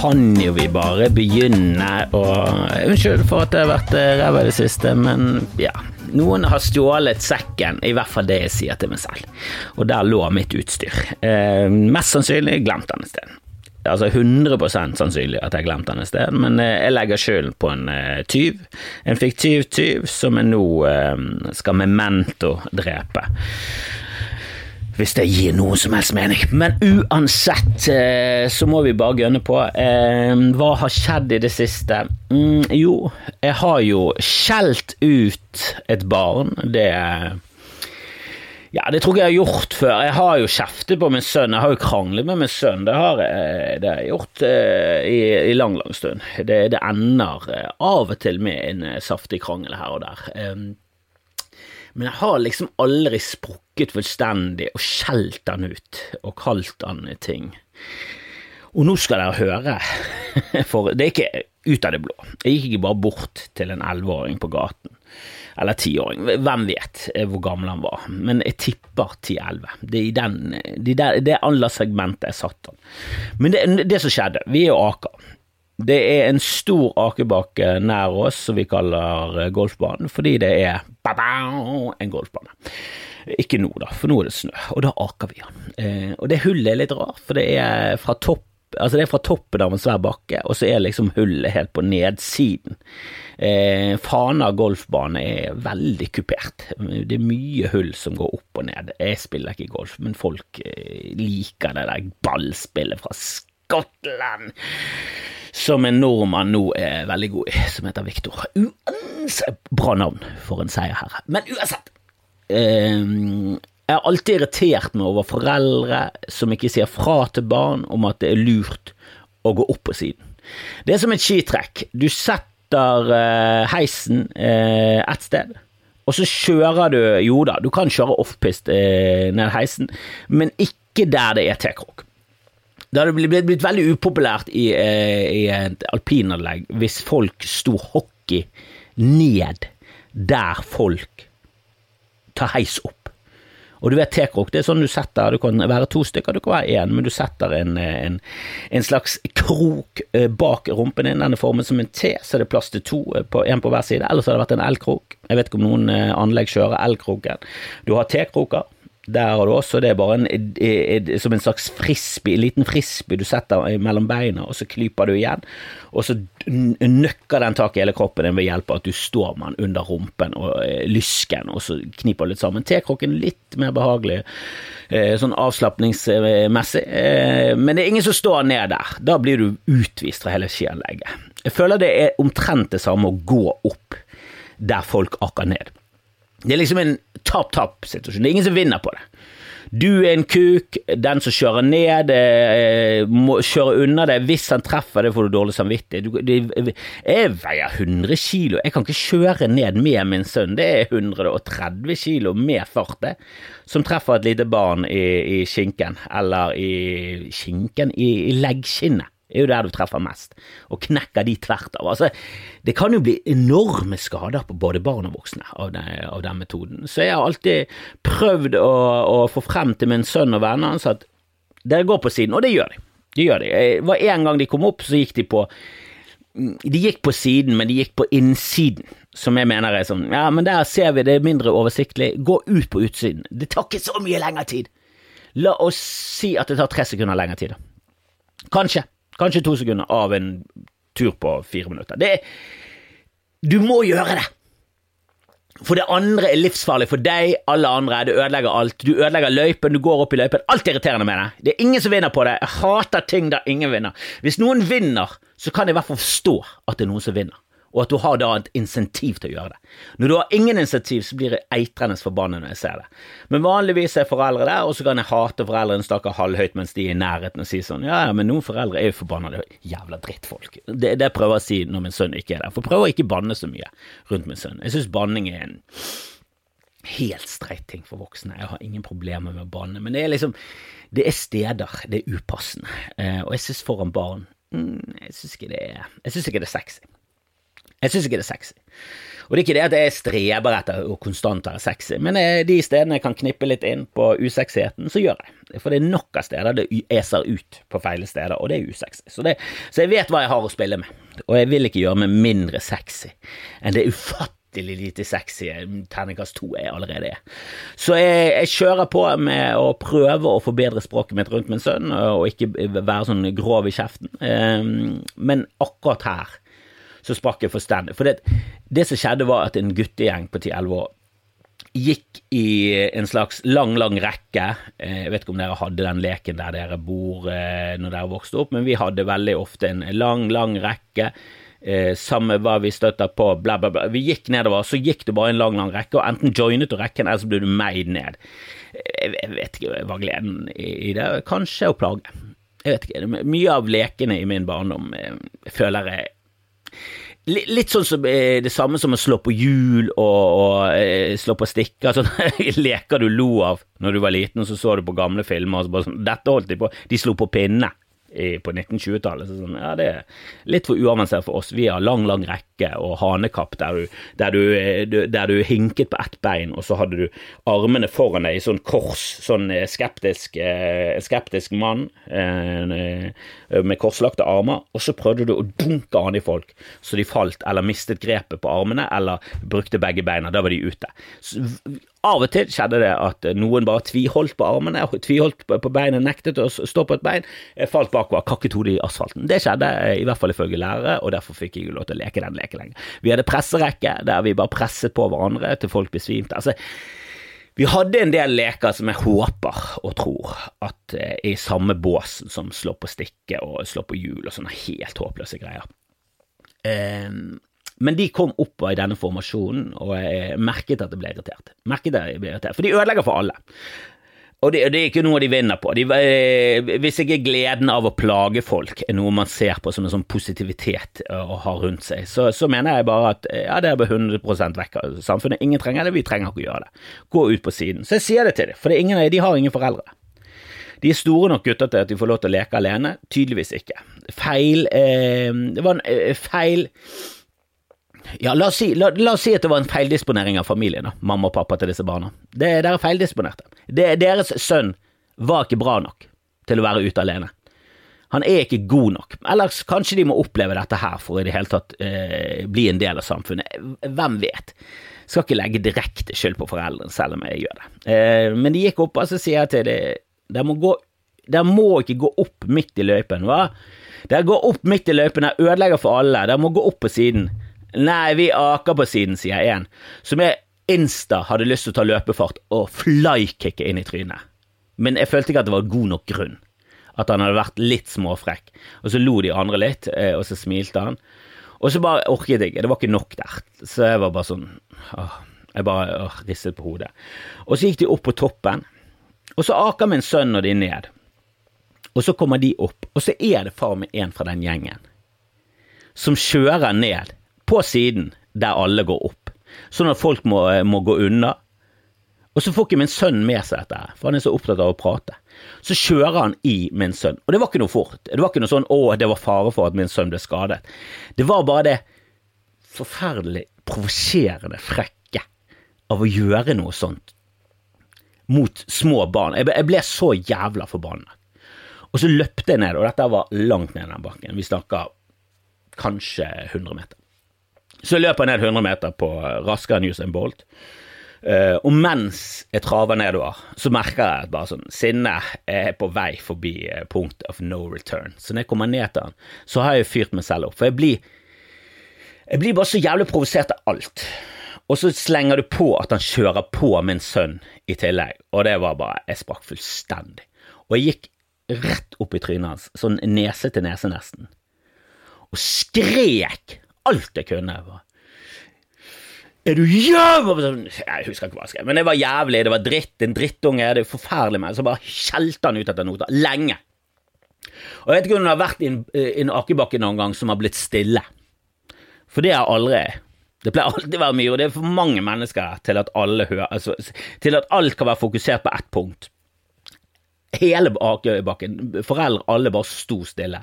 kan jo vi bare begynne å Unnskyld for at det har vært eh, ræva i det siste, men ja. Noen har stjålet sekken, i hvert fall det jeg sier til meg selv. Og der lå mitt utstyr. Eh, mest sannsynlig glemt den et sted. Altså 100% sannsynlig at jeg glemte den et sted, men eh, jeg legger skylden på en eh, tyv. En fiktiv tyv som jeg nå uh, skal memento drepe hvis det gir noen som helst mening. Men uansett eh, så må vi bare gønne på. Eh, hva har skjedd i det siste? Mm, jo, jeg har jo skjelt ut et barn. Det ja, det tror jeg jeg har gjort før. Jeg har jo kjeftet på min sønn. Jeg har jo kranglet med min sønn. Det har jeg, det har jeg gjort eh, i, i, lang, lang stund. Det, det ender eh, av og til med en eh, saftig krangel her og der. Men jeg har liksom aldri sprukket fullstendig og skjelt han ut og kalt han ting. Og nå skal dere høre, for det er ikke ut av det blå. Jeg gikk ikke bare bort til en elleveåring på gaten, eller tiåring, hvem vet hvor gammel han var, men jeg tipper ti-elleve. Det er i det, det alderssegmentet jeg satt han. Men det, det som skjedde, vi er jo Aker. Det er en stor akebakke nær oss som vi kaller eh, golfbanen, fordi det er en golfbane. Ikke nå, da, for nå er det snø, og da aker vi den. Eh, og det hullet er litt rart, for det er fra topp Altså det er fra toppen av en svær bakke, og så er liksom hullet helt på nedsiden. Eh, Fana golfbane er veldig kupert. Det er mye hull som går opp og ned. Jeg spiller ikke golf, men folk eh, liker det der ballspillet fra Skottland som en nordmann nå er veldig god i, som heter Viktor. Bra navn for en seier her. Men uansett. Eh, jeg har alltid irritert meg over foreldre som ikke sier fra til barn om at det er lurt å gå opp på siden. Det er som et skitrekk. Du setter eh, heisen eh, et sted, og så kjører du Jo da, du kan kjøre offpist ned heisen, men ikke der det er T-krok. Det hadde blitt, blitt veldig upopulært i, eh, i et alpinanlegg hvis folk sto hockey ned der folk tar heis opp. Og du vet T-krok, det er sånn du setter, du kan være to stykker, du kan være én, men du setter en, en, en, slags krok eh, bak rumpen din. Den er formet som en T, så er det plass til to, én på, hver side. Ellers har det vært en L-krok. Jeg vet ikke om noen anlegg kjører L-kroken. Du har T-kroker. Der har du også, det er bare en, som en slags frisbee, en liten frisbee du setter mellom beina, og så klyper du igjen. Og så nøkker den tak i hele kroppen din ved hjelp av at du står med den under rumpen og eh, lysken, og så kniper du litt sammen. T-krokken litt mer behagelig, eh, sånn avslapningsmessig, eh, men det er ingen som står ned der. Da blir du utvist fra hele skianlegget. Jeg føler det er omtrent det samme å gå opp der folk akker ned. Det er liksom en tap-tap-situasjon. Det er ingen som vinner på det. Du er en kuk, den som kjører ned, eh, må kjøre unna deg. Hvis han treffer det, får du dårlig samvittighet. Jeg veier 100 kilo, jeg kan ikke kjøre ned med min sønn. Det er 130 kilo med fart. Som treffer et lite barn i, i skinken, eller i skinken, i, i leggskinnet er jo der du treffer mest, og knekker de tvert av. Altså, det kan jo bli enorme skader på både barn og voksne av den, av den metoden. Så jeg har alltid prøvd å, å, få frem til min sønn og vennene hans at dere går på siden, og det gjør de. Det gjør de. Det var en gang de kom opp, så gikk de på de gikk på siden, men de gikk på innsiden, som jeg mener er sånn Ja, men der ser vi det er mindre oversiktlig. Gå ut på utsiden. Det tar ikke så mye lengre tid. La oss si at det tar tre sekunder lengre tid, da. Kanskje. Kanskje to sekunder av en tur på fire minutter. Det Du må gjøre det! For det andre er livsfarlig for deg, alle andre. Det ødelegger alt. Du ødelegger løypen, du går opp i løypen. Alt er irriterende med det. Det er ingen som vinner på det. Jeg hater ting der ingen vinner. Hvis noen vinner, så kan jeg i hvert fall forstå at det er noen som vinner og at du har da et insentiv til å gjøre det. Når du har ingen insentiv, så blir jeg eitrende forbannet når jeg ser det. Men vanligvis er foreldre der, og så kan jeg hate foreldrene snakke halvhøyt mens de er i nærheten og si sånn ja, ja, men noen foreldre er jo forbanna, jævla drittfolk. Det, det prøver jeg å si når min sønn ikke er der, for prøver å ikke banne så mye rundt min sønn. Jeg syns banning er en helt streit ting for voksne. Jeg har ingen problemer med å banne, men det er liksom Det er steder det er upassende, eh, og jeg syns foran barn mm, Jeg syns ikke, ikke det er sexy. Jeg syns ikke det er sexy. Og det er ikke det at jeg streber etter å konstant være sexy, men de stedene jeg kan knippe litt inn på usexigheten, så gjør jeg. For det er nok av steder det eser ut på feile steder, og det er usexy. Så, det, så jeg vet hva jeg har å spille med, og jeg vil ikke gjøre meg mindre sexy enn det ufattelig lite sexy terningkast to jeg allerede er. Så jeg, jeg, kjører på med å prøve å forbedre språket mitt rundt min sønn, og ikke være sånn grov i kjeften, men akkurat her så sprakk jeg fullstendig. For det, det, som skjedde, var at en guttegjeng på 10-11 år gikk i en slags lang, lang rekke. Eh, jeg vet ikke om dere hadde den leken der dere bor eh, når dere vokste opp, men vi hadde veldig ofte en lang, lang rekke. Eh, samme hva vi støtta på, bla, bla, bla. Vi gikk nedover, så gikk det bare en lang, lang rekke, og enten joinet du rekken, eller så ble du meid ned. Jeg vet ikke hva gleden i det Kanskje å plage. Jeg vet ikke. Mye av lekene i min barndom føler jeg Litt sånn som eh, det samme som å slå på hjul og, og eh, slå på stikker. Sånne leker du lo av når du var liten, og så så du på gamle filmer. og så bare sånn, Dette holdt de på. De slo på pinne på 1920-tallet. Så sånn, ja, det er litt for uavansert for oss. Vi har lang, lang rekke og hanekapp der du, der du, eh, der du hinket på ett bein, og så hadde du armene foran deg i sånn kors, sånn eh, skeptisk, eh, skeptisk mann med korslagte armer, og så prøvde du å dunke an i folk så de falt eller mistet grepet på armene eller brukte begge beina. Da var de ute. Av og til skjedde det at noen bare tviholdt på armene, tviholdt på beinet, nektet å stå på et bein, falt bakover, kakket hodet i asfalten. Det skjedde, i hvert fall ifølge lærere, og derfor fikk jeg lov til å leke den leken lenger. Vi hadde presserekke der vi bare presset på hverandre til folk besvimte. Altså, vi hadde en del leker som jeg håper og tror at er i samme bås som slå på stikke og slå på hjul og sånne helt håpløse greier. Um, men de kom opp i denne formasjonen, og jeg merket at jeg ble irritert. Merket at jeg ble irritert, For de ødelegger for alle. Og det, det, er ikke noe de vinner på. De, eh, hvis ikke gleden av å plage folk er noe man ser på som en sånn positivitet å ha rundt seg, så, så mener jeg bare at ja, det er bare 100 vekk av samfunnet. Ingen trenger det, vi trenger ikke å gjøre det. Gå ut på siden. Så jeg sier det til dem, for ingen, de har ingen foreldre. De er store nok gutter til at de får lov til å leke alene. Tydeligvis ikke. Feil eh, Det var en eh, feil ja, la oss, si, la, la oss, si, at det var en feildisponering av familien, da, mamma og pappa til disse barna. Det, Dere feildisponerte. Det, deres sønn var ikke bra nok til å være ute alene. Han er ikke god nok. Ellers kanskje de må oppleve dette her for i det hele tatt eh, bli en del av samfunnet. Hvem vet? Skal ikke legge direkte skyld på foreldrene, selv om jeg gjør det. Eh, men de gikk opp, og så sier jeg til dem dere må, gå, dere må ikke gå opp midt i løypen, hva? Dere går opp midt i løypen, dere ødelegger for alle. Dere må gå opp på siden. Nei, vi aker på siden, sier én, som jeg insta hadde lyst til å ta løpefart og flykicke inn i trynet. Men jeg følte ikke at det var god nok grunn. At han hadde vært litt småfrekk. Og så lo de andre litt, eh, og så smilte han. Og så bare orket jeg ikke, det var ikke nok der. Så jeg var bare sånn åh, Jeg bare åh, ristet på hodet. Og så gikk de opp på toppen, og så aker min sønn og de ned. Og så kommer de opp, og så er det far med en fra den gjengen som kjører ned på siden der alle går opp, sånn at folk må, eh, må gå unna. Og så får ikke min sønn med seg dette, for han er så opptatt av å prate. Så kjører han i min sønn, og det var ikke noe fort. Det var ikke noe sånn 'å, det var fare for at min sønn ble skadet'. Det var bare det forferdelig provoserende frekke av å gjøre noe sånt mot små barn. Jeg ble så jævla forbanna. Og så løpte jeg ned, og dette var langt ned den bakken. Vi snakker kanskje 100 meter. Så løper jeg ned 100 meter på raskere enn Usain Bolt. Uh, og mens jeg traver nedover, så merker jeg at bare sånn sinnet er på vei forbi uh, point of no return. Så når jeg kommer ned til han, så har jeg fyrt meg selv opp. For jeg blir, jeg blir bare så jævlig provosert av alt. Og så slenger du på at han kjører på min sønn i tillegg, og det var bare Jeg sprakk fullstendig. Og jeg gikk rett opp i trynet hans, sånn nese til nese nesten, og skrek alt jeg kunne. Er du jævlig Jeg husker ikke hva jeg skrev, men det var jævlig, det var dritt, en drittunge, det er forferdelig med Så bare skjelte han ut etter nota. Lenge. Og jeg vet ikke om det har vært i en, en akebakke noen gang som har blitt stille. For det har aldri Det pleier alltid å være mye, og det er for mange mennesker til at alle hører altså, Til at alt kan være fokusert på ett punkt. Hele akebakken, foreldre, alle bare sto stille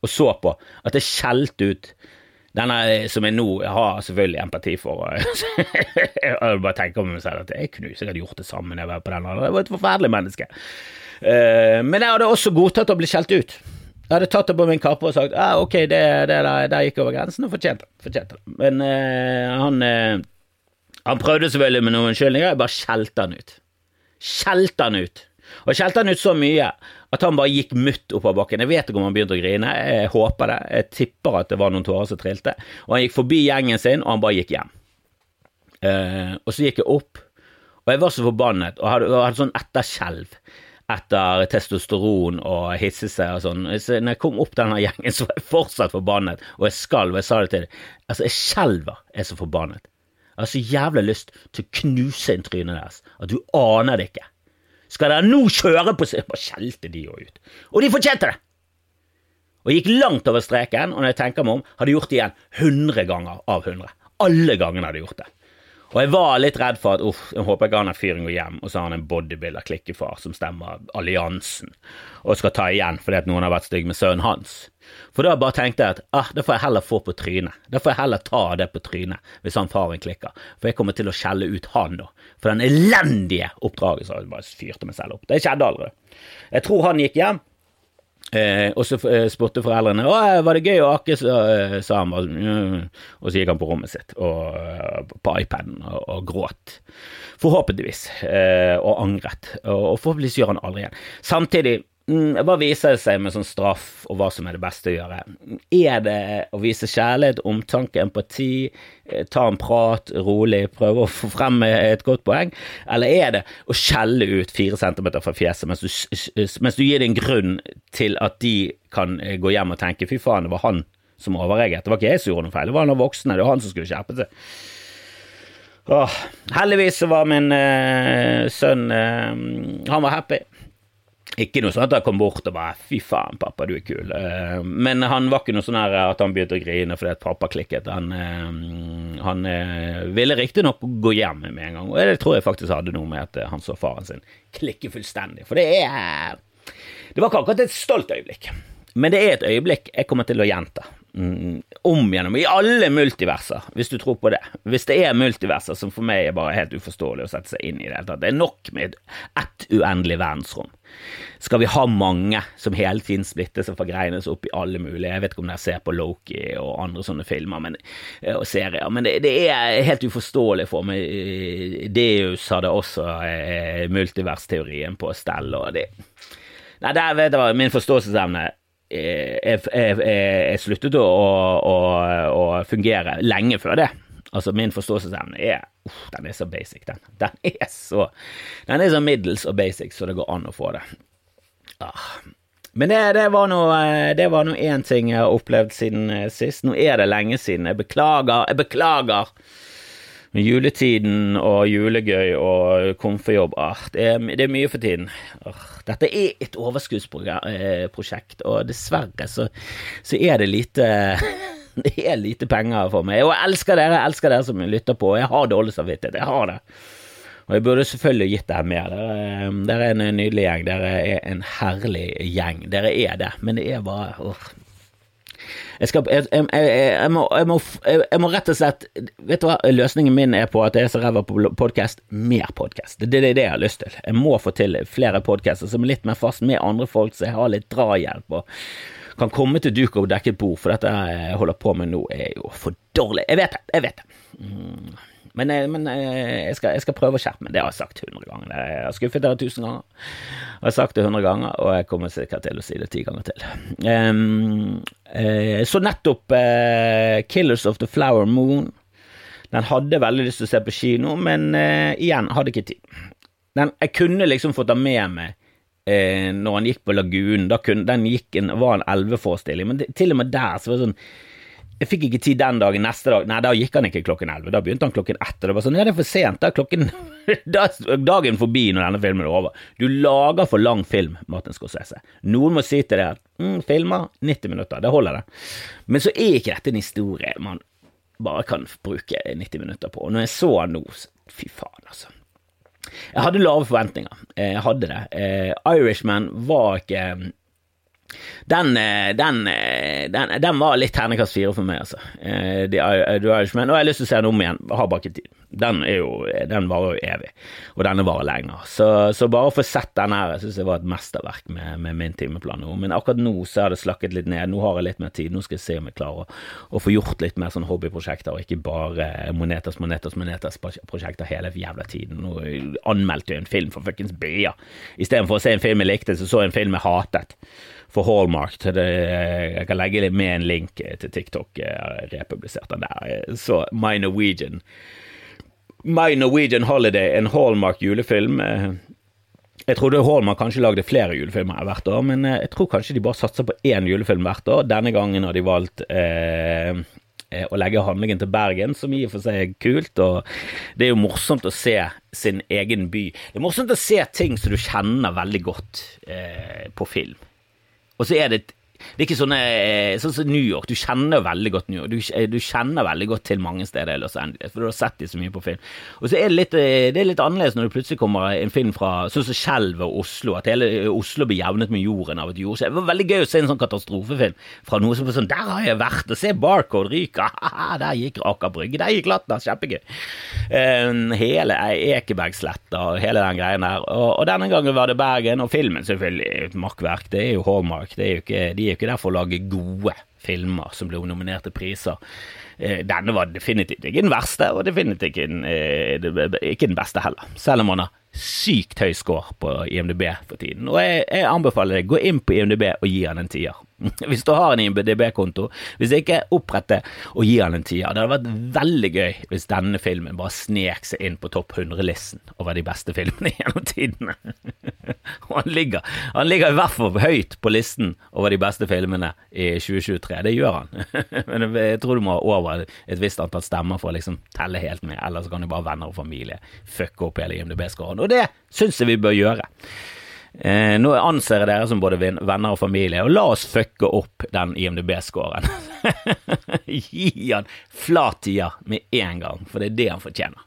og så på at det skjelte ut Denne som jeg nå har selvfølgelig empati for. jeg bare tenker på meg selv at jeg kunne sikkert gjort det samme når jeg var på den. Jeg var et forferdelig menneske. Uh, men jeg hadde også godtatt å bli skjelt ut. Jeg hadde tatt det på min kappe og sagt ja, ok, det, det der, der, gikk over grensen og fortjente det. Men uh, han, uh, han prøvde selvfølgelig med noen unnskyldninger, jeg bare skjelte han ut. Skjelte han ut. Og skjelte han ut så mye at han bare gikk mutt oppover bakken. Jeg vet ikke om han begynte å grine, jeg håper det. Jeg tipper at det var noen tårer som trilte. Og han gikk forbi gjengen sin, og han bare gikk hjem. Uh, og så gikk jeg opp, og jeg var så forbannet og hadde, og hadde sånn etterskjelv etter testosteron og hisse seg og sånn. Så når jeg kom opp denne gjengen, så var jeg fortsatt forbannet, og jeg skalv. Jeg sa det til dem. Altså, jeg skjelver, jeg er så forbannet. Jeg har så jævlig lyst til å knuse inn trynet deres at du aner det ikke. Skal dere nå kjøre på Bare skjelte de jo ut. Og de fortjente det! Og gikk langt over streken, og når jeg tenker meg om, hadde gjort det igjen 100 ganger av 100. Alle gangene hadde gjort det. Og jeg var litt redd for at uff, jeg håper ikke han er fyren går hjem, og så har han en bodybuilder-klikkefar som stemmer alliansen, og skal ta igjen fordi at noen har vært stygg med sønnen hans. For da bare tenkte jeg at ah, det får jeg heller få på trynet. Da får jeg heller ta det på trynet hvis han faren klikker, for jeg kommer til å skjelle ut han da, for den elendige oppdraget som jeg bare fyrte meg selv opp. Det skjedde aldri. Jeg tror han gikk hjem, Eh, og så eh, spurte foreldrene å, var det gøy å ake, så eh, sa han. Og så gikk han på rommet sitt og, eh, på iPaden og, og gråt. Forhåpentligvis. Eh, og angret. Og, og forhåpentligvis gjør han aldri igjen. Samtidig hva viser det seg med sånn straff, og hva som er det beste å gjøre? Er det å vise kjærlighet, omtanke, empati, eh, ta en prat rolig, prøve å få frem et godt poeng, eller er det å skjelle ut fire centimeter fra fjeset mens du, mens du gir det en grunn til at de kan eh, gå hjem og tenke fy faen, det var han som overreagerte, det var ikke jeg som gjorde noe feil, det var han av voksne, det var han som skulle skjerpe seg. Åh, heldigvis så var min eh, sønn eh, Han var happy. Ikke noe sånn at han kom bort og bare 'fy faen, pappa, du er kul'. Uh, men han var ikke noe sånn at han begynte å grine fordi at pappa klikket. Han, uh, han uh, ville riktignok gå hjem med en gang, og det tror jeg faktisk hadde noe med at han så faren sin klikke fullstendig. For det er Det var ikke akkurat et stolt øyeblikk, men det er et øyeblikk jeg kommer til å gjenta. Mm, om gjennom i alle multiverser, hvis du tror på det. Hvis det er multiverser som for meg er bare helt uforståelig å sette seg inn i det hele tatt. Det er nok med ett uendelig verdensrom. Skal vi ha mange som hele tiden splittes og forgreines opp i alle mulige Jeg vet ikke om dere ser på Loki og andre sånne filmer men, eh, og serier, men det, det, er helt uforståelig for meg. Deus hadde også eh, multiversteorien på stell, og det Nei, der vet du min forståelsesevne jeg, jeg, jeg, sluttet å, å, å, fungere lenge før det. Altså, min forståelsesevne er uff, den er så basic, den. Den er så Den er så middels og basic så det går an å få det. Ah. Men det, det var nå én ting jeg har opplevd siden eh, sist. Nå er det lenge siden. Jeg beklager. Jeg beklager. Juletiden og julegøy og komfejobb ah, det, er, det, er, mye for tiden. Ah, dette er et overskuddsprosjekt, eh, og dessverre så, så er det lite det er lite penger for meg. Og jeg elsker dere, jeg elsker dere som lytter på. Jeg har dårlig samvittighet, jeg har det. Og jeg burde selvfølgelig gitt dere mer. Dere, dere, er en nydelig gjeng. Dere er en herlig gjeng. Dere er det. Men det er bare åh. Jeg, skal, jeg, jeg, må, må, jeg, må, rett og slett Vet du hva løsningen min er på at jeg er så ræva på podkast? Mer podkast. Det, det, er det jeg har lyst til. Jeg må få til flere podkaster som er litt mer fast med andre folk, så jeg har litt drahjelp. og kan komme til duk og dekket bord, for dette jeg holder på med nå, er jo for dårlig. Jeg vet det, jeg vet det. Mm. Men, eh, men eh, jeg, skal, jeg, skal, prøve å skjerpe meg. Det har jeg sagt hundre ganger. Jeg har skuffet dere tusen ganger. Jeg har sagt det hundre ganger, og jeg kommer sikkert til å si det ti ganger til. Um, uh, så nettopp uh, Killers of the Flower Moon. Den hadde veldig lyst til å se på kino, men uh, igjen, hadde ikke tid. Den, jeg kunne liksom fått den med meg når han gikk på Lagunen. Da kunne, den gikk en, var en elveforestilling, men til og med der så var det sånn jeg fikk ikke tid den dagen, neste dag Nei, da gikk han ikke klokken elleve, da begynte han klokken ett. Og det var sånn, ja, det er for sent, da er klokken da er dagen forbi når denne filmen er over. Du lager for lang film, Martin Scorsese. Noen må si til deg at mm, filmer 90 minutter, det holder det. Men så er ikke dette en historie man bare kan bruke 90 minutter på. Og når jeg så han nå, fy faen, altså. Jeg hadde lave forventninger. Jeg hadde det. Eh, Irishman var ikke Den, eh, den, eh, den, den, var litt ternekast fire for meg, altså. The Irishman. Og jeg har lyst til å se den om igjen, har bare ikke tid den, er jo, den varer jo evig, og denne varer lenger. Så, så bare å få sett den her, jeg synes jeg var et mesterverk med, med, min timeplan nå. Men akkurat nå så har det slakket litt ned, nå har jeg litt mer tid, nå skal jeg se om jeg klarer å, å få gjort litt mer sånn hobbyprosjekter, og ikke bare monetas, monetas, monetas prosjekter hele jævla tiden. Nå anmeldte jeg en film for fuckings BIA. Istedenfor å se en film jeg likte, så så jeg en film jeg hatet for Hallmark. Det, jeg kan legge med en link til TikTok. Jeg republiserte den der. Så My Norwegian My Norwegian Holiday, en Hallmark julefilm. Eh, jeg trodde Hallmark kanskje lagde flere julefilmer hvert år, men eh, jeg tror kanskje de bare satser på én julefilm hvert år. Denne gangen har de valgt eh, eh, å legge handlingen til Bergen, som i og for seg er kult. og Det er jo morsomt å se sin egen by. Det er morsomt å se ting som du kjenner veldig godt eh, på film. Og så er det det er ikke sånne, eh, sånn som New York. Du kjenner veldig godt New York. Du, eh, du, kjenner veldig godt til mange steder i Los Angeles, for du har sett de så mye på film. Og så er det litt, eh, det er litt annerledes når det plutselig kommer en film fra sånn som Skjelvet og Oslo, at hele Oslo blir jevnet med jorden av et jordskjelv. Det var veldig gøy å se en sånn katastrofefilm fra noe som var sånn Der har jeg vært, og se Barcode ryke, der gikk Aker Brygge, der gikk Latter, kjempegøy. hele Ekebergsletta og hele den greien der. Og, og, denne gangen var det Bergen, og filmen selvfølgelig makkverk. Det er jo Hallmark. Det er jo ikke, de er jo ikke der for å lage gode filmer som blir nominert til priser. Eh, denne var definitivt ikke den verste, og definitivt ikke den, eh, ikke den beste heller. Selv om han har sykt høy score på IMDb for tiden. Og jeg, jeg anbefaler deg, gå inn på IMDb og gi han en tier. Hvis du har en IMDb-konto. Hvis ikke, opprett det og gi han en tier. Det hadde vært veldig gøy hvis denne filmen bare snek seg inn på topp 100-listen over de beste filmene gjennom tidene. Og han ligger, han ligger i hvert fall høyt på listen over de beste filmene i 2023. Det gjør han. Men jeg tror du må ha over et visst antall stemmer for å liksom telle helt med, ellers kan jo bare venner og familie fucke opp hele IMDb-skåren. Og det syns jeg vi bør gjøre. Eh, nå anser jeg dere som både venner og familie, og la oss fucke opp den IMDb-scoren. Gi han flatia med en gang, for det er det han fortjener.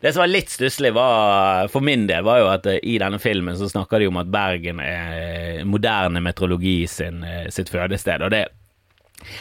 Det som var litt stusslig for min del, var jo at eh, i denne filmen så snakker de om at Bergen er moderne meteorologi sin, eh, sitt fødested, og det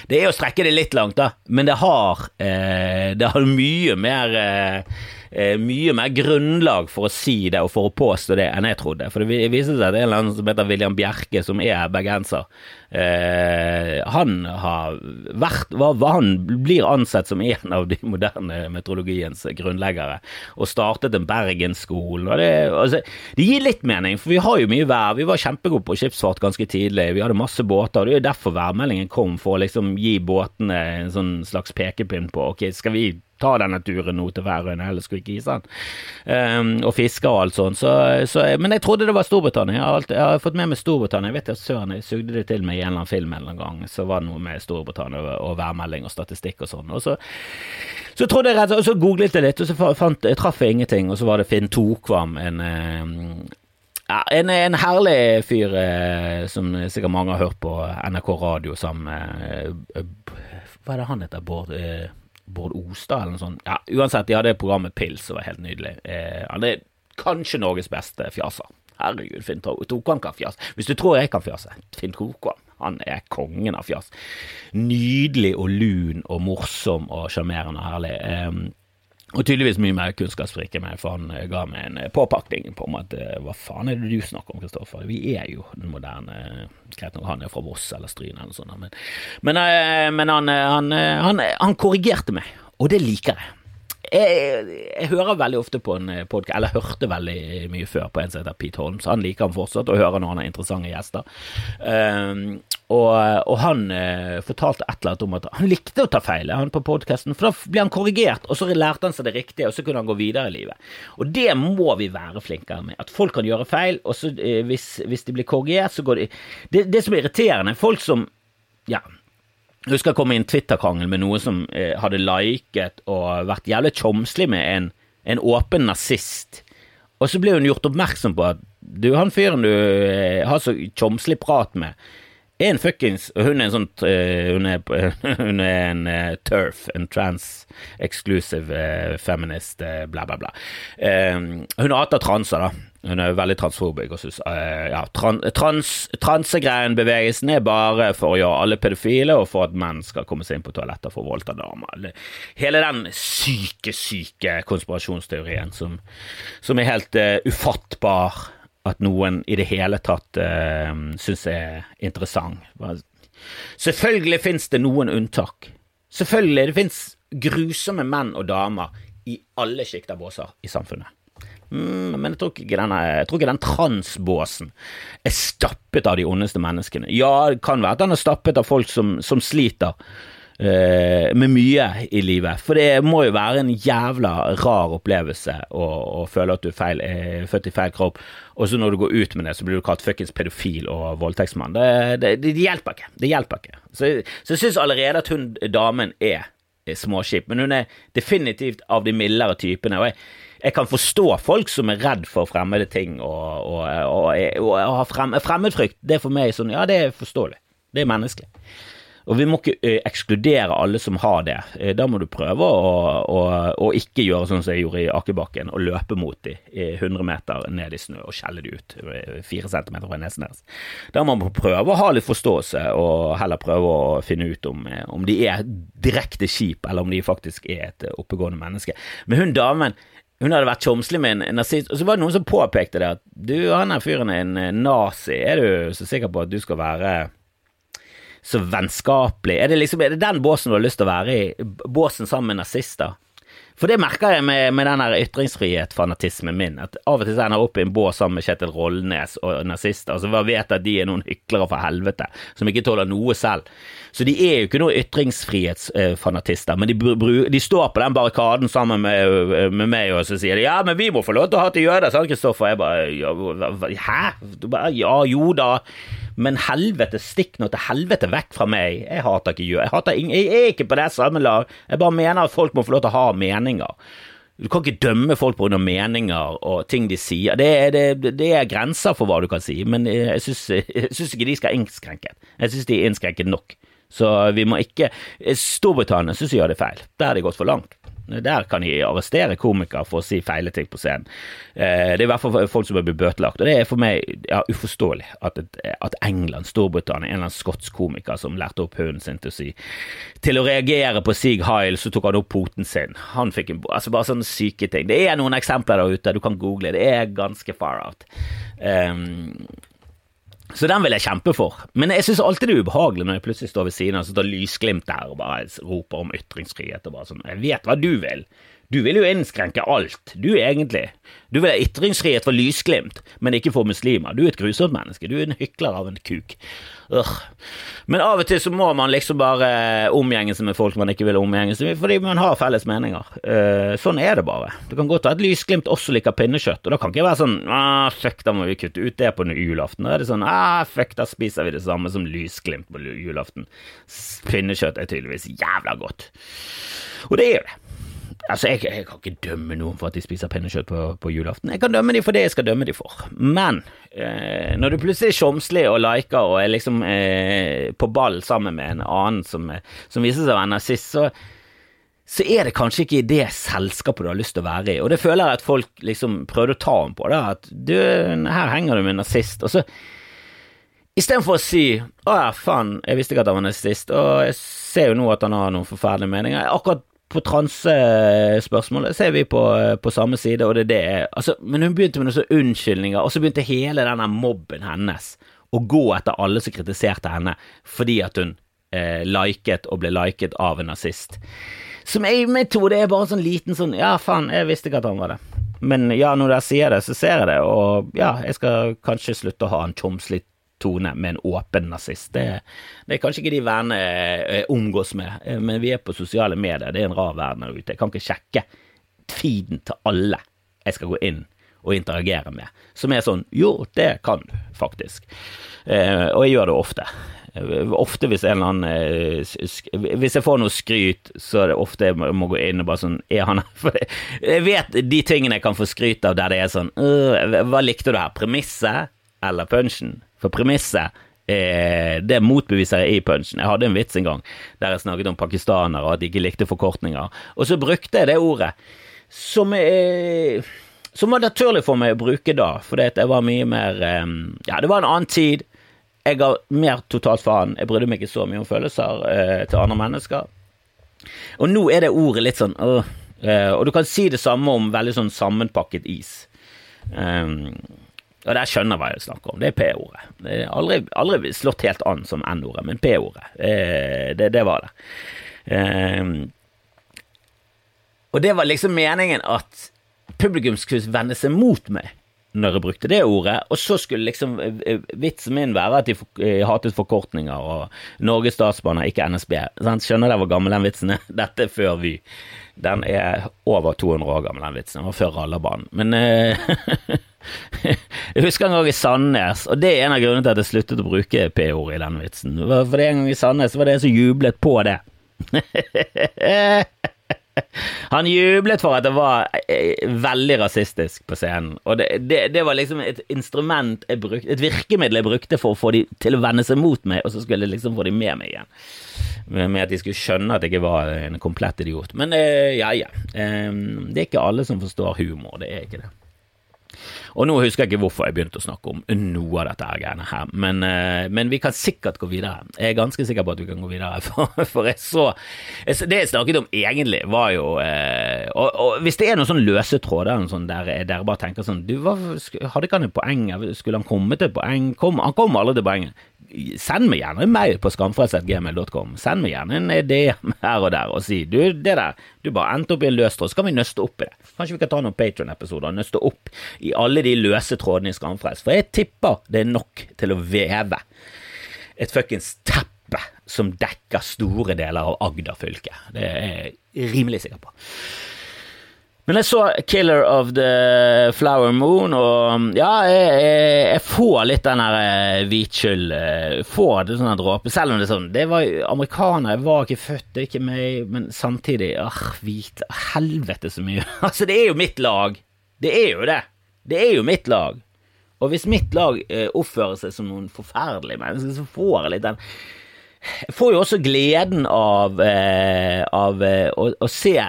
det er å strekke det litt langt, da, men det har, eh, det har mye mer eh, eh, mye mer grunnlag for å si det og for å påstå det enn jeg trodde. For det viser seg at det er en eller annen som heter William Bjerke, som er bergenser, eh, han har vært hva, Han blir ansett som en av de moderne meteorologiens grunnleggere, og startet en Bergensskole. Det, altså, det gir litt mening, for vi har jo mye vær. Vi var kjempegode på skipsfart ganske tidlig, vi hadde masse båter, og det er jo derfor værmeldingen kom, for å liksom gi båtene en sånn slags pekepinn på ok, skal vi ta denne turen nå til Færøyene, eller skulle ikke isen, um, og fiske og alt sånt. Så, så, men jeg trodde det var Storbritannia. Jeg har, alltid, jeg har fått med meg Storbritannia. Jeg vet at søren, jeg sugde det til meg en eller annen film en eller annen gang. Så var det noe med Storbritannia og, og værmelding og statistikk og sånn. Og så, så trodde jeg rett, og så googlet jeg litt, og så fant, jeg traff jeg ingenting. Og så var det Finn Tokvam, en ja, en, en, herlig fyr eh, som sikkert mange har hørt på NRK radio sammen med eh, Hva er det han heter? Bård eh, Bård Ostad eller noe sånt. Ja, uansett, de hadde programmet Pils, som var helt nydelig. Eh, han er kanskje Norges beste fjaser. Herregud, Finn Tokvam kan fjase. Hvis du tror jeg kan fjase, Finn Tokvam, han er kongen av fjas. Nydelig og lun og morsom og sjarmerende og herlig. Um, og tydeligvis mye mer kunnskapsrik enn meg, for han eh, ga meg en eh, påpakning på om at eh, hva faen er det du snakker om, Kristoffer? Vi er jo den moderne Greit nok han er fra Voss eller Stryn eller noe sånt, men, men, men han, han, han, han korrigerte meg, og det liker jeg. Jeg, jeg, hører veldig ofte på en podkast, eller hørte veldig mye før på en som heter Pete Holmes. Han liker han fortsatt, å høre når han har interessante gjester. Um, og, og, han uh, fortalte et eller annet om at han likte å ta feil han på podkasten, for da ble han korrigert, og så lærte han seg det riktige, og så kunne han gå videre i livet. Og det må vi være flinkere med. At folk kan gjøre feil, og så uh, hvis, hvis, de blir korrigert, så går de det, det som er irriterende, folk som ja, jeg husker jeg kom i Twitter-krangel med noen som eh, hadde liket og vært jævlig tjomslig med en, en åpen nazist. Og så ble hun gjort oppmerksom på at du, han fyren du eh, har så tjomslig prat med, en fuckings Hun er en sånn uh, hun, hun er en uh, turf, en trans-exclusive uh, feminist, bla, bla, bla. hun hater transer, da. Hun er veldig transfobisk og syns ja, trans, transegreien-bevegelsen er bare for å gjøre alle pedofile og for at menn skal komme seg inn på toaletter for å voldta damer. Hele den syke, syke konspirasjonsteorien som, som er helt ufattbar at noen i det hele tatt uh, syns er interessant. Selvfølgelig fins det noen unntak. Selvfølgelig, det fins grusomme menn og damer i alle sjikter båser i samfunnet. Mm, men jeg tror, ikke denne, jeg tror ikke den transbåsen er stappet av de ondeste menneskene. Ja, det kan være at den er stappet av folk som, som sliter Eh, med mye i livet. For det må jo være en jævla rar opplevelse å, å føle at du feil, er, født i feil kropp, og så når du går ut med det, så blir du kalt fuckings pedofil og voldtektsmann. Det, det, det, hjelper ikke. Det hjelper ikke. Så, så jeg syns allerede at hun damen er, småskip, men hun er definitivt av de mildere typene. og jeg jeg kan forstå folk som er redd for fremmede ting og, og, og, og har frem, fremmedfrykt. Det er for meg sånn, ja, det er forståelig. Det er menneskelig. Og vi må ikke eh, ekskludere alle som har det. Eh, da må du prøve å, å, å ikke gjøre sånn som jeg gjorde i Akebakken, og løpe mot dem 100 meter ned i snø og skjelle dem ut eh, fire centimeter fra nesen deres. Da må man prøve å ha litt forståelse, og heller prøve å finne ut om, om de er direkte kjip, eller om de faktisk er et oppegående menneske. Men hun damen hun hadde vært tjomslig med en nazist, og så var det noen som påpekte det at du, han her fyren er en nazi, er du så sikker på at du skal være så vennskapelig? Er det, liksom, er det den båsen du har lyst til å være i? Båsen sammen med nazister? For det merker jeg med, med den ytringsfrihet-fanatismen min, at av og til ender jeg opp i en bås sammen med Kjetil Rollnes og nazister, bare vet at de er noen hyklere fra helvete, som ikke tåler noe selv. Så de er jo ikke noen ytringsfrihetsfanatister, men de, de, står på den barrikaden sammen med, med, meg, og så sier de ja, men vi må få lov til å ha til jøder, sant Kristoffer? Jeg bare hæ? Du bare ja, jo da. Men helvete, stikk nå til helvete vekk fra meg. Jeg hater ikke jøder. Jeg, jeg, er ikke på det samme lag. Jeg bare mener at folk må få lov til å ha meninger. Du kan ikke dømme folk pga. meninger og ting de sier. Det er, det, det er, grenser for hva du kan si, men jeg syns ikke de skal innskrenke. Jeg syns de er innskrenket nok. Så vi må ikke Storbritannia syns jeg gjør det feil. Der har de gått for langt. Der kan de arrestere komikere for å si feile ting på scenen. Eh, det er i hvert fall folk som bør bli bøtelagt. Og det er for meg ja, uforståelig at, at, England, Storbritannia, en eller annen skotsk komiker som lærte opp hunden sin til å si Til å reagere på Sig Heil, så tok han opp poten sin. Han fikk en Altså bare sånne syke ting. Det er noen eksempler der ute, du kan google. Det er ganske far out. Um, så den vil jeg kjempe for. Men jeg syns alltid det er ubehagelig når jeg plutselig står ved siden av og står lysglimt der og bare roper om ytringsfrihet og bare sånn Jeg vet hva du vil. Du vil jo innskrenke alt, du egentlig. Du vil ha ytringsfrihet for lysglimt, men ikke for muslimer. Du er et grusomt menneske. Du er en hykler av en kuk. Ør. Men av og til så må man liksom bare omgjenge seg med folk man ikke vil omgjenge seg med, fordi man har felles meninger. Uh, sånn er det bare. Du kan godt ha et lysglimt også liker pinnekjøtt, og da kan ikke være sånn ah, fuck, da må vi kutte ut det på julaften. Da er det sånn ah, fuck, da spiser vi det samme som lysglimt på julaften. Pinnekjøtt er tydeligvis jævla godt. Og det er jo det. Altså, jeg, jeg, kan ikke dømme noen for at de spiser pinnekjøtt på, på, julaften. Jeg kan dømme dem for det jeg skal dømme dem for. Men eh, når du plutselig er tjomslig og liker og er liksom eh, på ball sammen med en annen som, som viser seg å være nazist, så, så er det kanskje ikke i det selskapet du har lyst til å være i. Og det føler jeg at folk liksom prøvde å ta ham på. da, At du, her henger du med en nazist. Og så Istedenfor å si 'Å ja, faen, jeg visste ikke at han var nazist', og jeg ser jo nå at han har noen forferdelige meninger. Akkurat på transespørsmålet ser er vi på, på, samme side, og det er det altså, Men hun begynte med noen unnskyldninger, og så begynte hele denne mobben hennes å gå etter alle som kritiserte henne fordi at hun eh, liket og ble liket av en nazist. Som i metode er bare en sånn liten sånn Ja, faen, jeg visste ikke at han var det. Men ja, når jeg sier det, så ser jeg det, og ja, jeg skal kanskje slutte å ha en tjomslig tone med en åpen nazist. Det, det, er kanskje ikke de vennene jeg omgås med, eh, men vi er på sosiale medier. Det er en rar verden der ute. Jeg kan ikke sjekke feeden til alle jeg skal gå inn og interagere med, som er sånn Jo, det kan du faktisk. Eh, og jeg gjør det ofte. Eh, ofte hvis en eller annen eh, Hvis jeg får noe skryt, så er det ofte jeg må gå inn og bare sånn Er han For jeg vet de tingene jeg kan få skryt av der det er sånn Hva likte du her? Premisset eller punchen? For premisset Eh, det motbeviser jeg i punchen. Jeg hadde en vits en gang der jeg snakket om pakistanere og at de ikke likte forkortninger, og så brukte jeg det ordet som, eh, som var naturlig for meg å bruke da, fordi det var mye mer eh, Ja, det var en annen tid. Jeg ga mer totalt faen. Jeg brydde meg ikke så mye om følelser eh, til andre mennesker. Og nå er det ordet litt sånn øh, Og du kan si det samme om veldig sånn sammenpakket is. Um, og der skjønner hva jeg snakker om. Det er P-ordet. Det er aldri, aldri, slått helt an som N-ordet, men P-ordet, eh, det, det, var det. Um, og det var liksom meningen at publikum skulle vende seg mot meg når jeg brukte det ordet, og så skulle liksom eh, eh, vitsen min være at de hatet forkortninger og Norges Statsbaner, ikke NSB. Skjønner dere hvor gammel den vitsen er? Dette er før Vy. Den er over 200 år gammel, den vitsen. Den var før Rallarbanen. Men eh, Jeg husker en gang i Sandnes, og det er en av grunnene til at jeg sluttet å bruke P-ord i den vitsen. For det en gang i Sandnes var det en som jublet på det. Han jublet for at det var eh, veldig rasistisk på scenen, og det, det, det var liksom et instrument brukte, et virkemiddel jeg brukte for å få de til å vende seg mot meg, og så skulle jeg liksom få de med meg igjen. Med at de skulle skjønne at jeg ikke var en komplett idiot. Men eh, ja, ja. Eh, det er ikke alle som forstår humor, det er ikke det. Og nå husker jeg ikke hvorfor jeg begynte å snakke om noe av dette greiene her, men, eh, men, vi kan sikkert gå videre. Jeg er ganske sikker på at vi kan gå videre, for, for jeg så Det jeg snakket om egentlig, var jo eh, og, og, hvis det er noen sånn løse tråder sånn der dere bare tenker sånn Du, hva, hadde ikke han et poeng? Skulle han komme til poeng? Kom, han kom aldri til poenget. Send meg gjerne en mail på skamfrelst.gmail.com. Send meg gjerne en DM her og der og si du, det der, du bare endte opp i en løs tråd, så kan vi nøste opp i det. Kanskje vi kan ta noen Patron-episoder og nøste opp i alle de løse trådene i Skamfrelst, for jeg tipper det er nok til å veve et fuckings teppe som dekker store deler av Agder fylke. Det er jeg rimelig sikker på. Men jeg så Killer of the Flower Moon, og ja, jeg, jeg, jeg får litt den der eh, hvitskyld eh, Får det sånn dråpe. Selv om det er sånn Det var amerikanere, jeg var ikke født, det er ikke meg, men samtidig ah, hvit Helvete så mye. altså, det er jo mitt lag. Det er jo det. Det er jo mitt lag. Og hvis mitt lag eh, oppfører seg som noen forferdelige mennesker, så får jeg litt den Jeg får jo også gleden av, eh, av eh, å, å se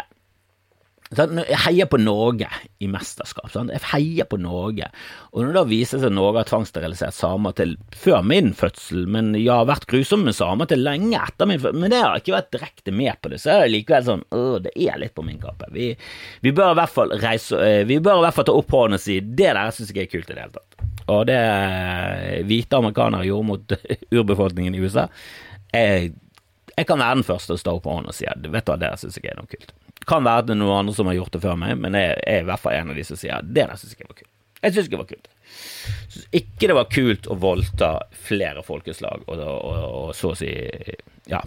jeg heier på Norge i mesterskap. Sant? Jeg heier på Norge. Og når det da viser seg at Norge har tvangssterilisert samer til før min fødsel, men jeg har vært grusom med samer til lenge etter min fødsel, men det har ikke vært direkte med på det, så er det likevel sånn øh, det er litt på min kappe. Vi, vi, bør i hvert fall reise øh, Vi bør i hvert fall ta opp hånden og si det der syns jeg er kult i det hele tatt. Og det øh, hvite amerikanere gjorde mot urbefolkningen i USA jeg, jeg kan være den første å stå opp hånden og si at vet du hva, det syns jeg er noe kult. Kan være det er noen andre som har gjort det før meg, men jeg er i hvert fall en av de som sier det der syns jeg var kult. Jeg syns ikke det var kult. Ikke det var kult å voldta flere folkeslag og, og, og, så å si ja,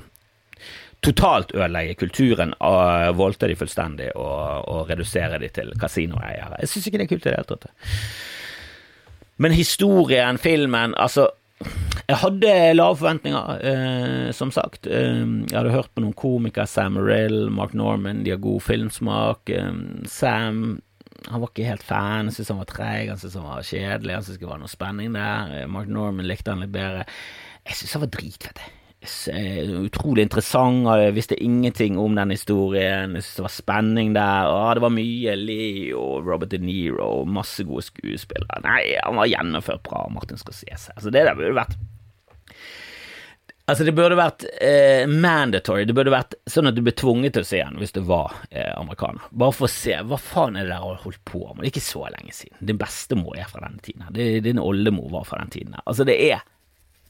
totalt ødelegge kulturen, og voldta de fullstendig og, og redusere de til kasinoeiere. Jeg syns ikke det er kult i det hele tatt. Men historien, filmen, altså jeg hadde lave forventninger, eh, som sagt. Eh, jeg hadde hørt på noen komikere, Sam Rill, Mark Norman, de har god filmsmak. Eh, Sam han var ikke helt fan, han syntes han var treig, han syntes han var kjedelig, han syntes det var noe spenning der. Eh, Mark Norman likte han litt bedre. Jeg syntes han var dritfett. Eh, utrolig interessant, jeg visste ingenting om den historien. Jeg syntes det var spenning der. Å, det var mye Leo, Robert De Niro, masse gode skuespillere. Nei, han var gjennomført bra, Martin Scorsese. Altså, det der burde vært Altså, det burde vært eh, mandatory. Det burde vært sånn at du ble tvunget til å se den hvis du var eh, amerikaner. Bare for å se hva faen er det der har holdt på med. Det er ikke så lenge siden. Din bestemor er fra denne tiden. her. din oldemor var fra den tiden. her. Altså, det er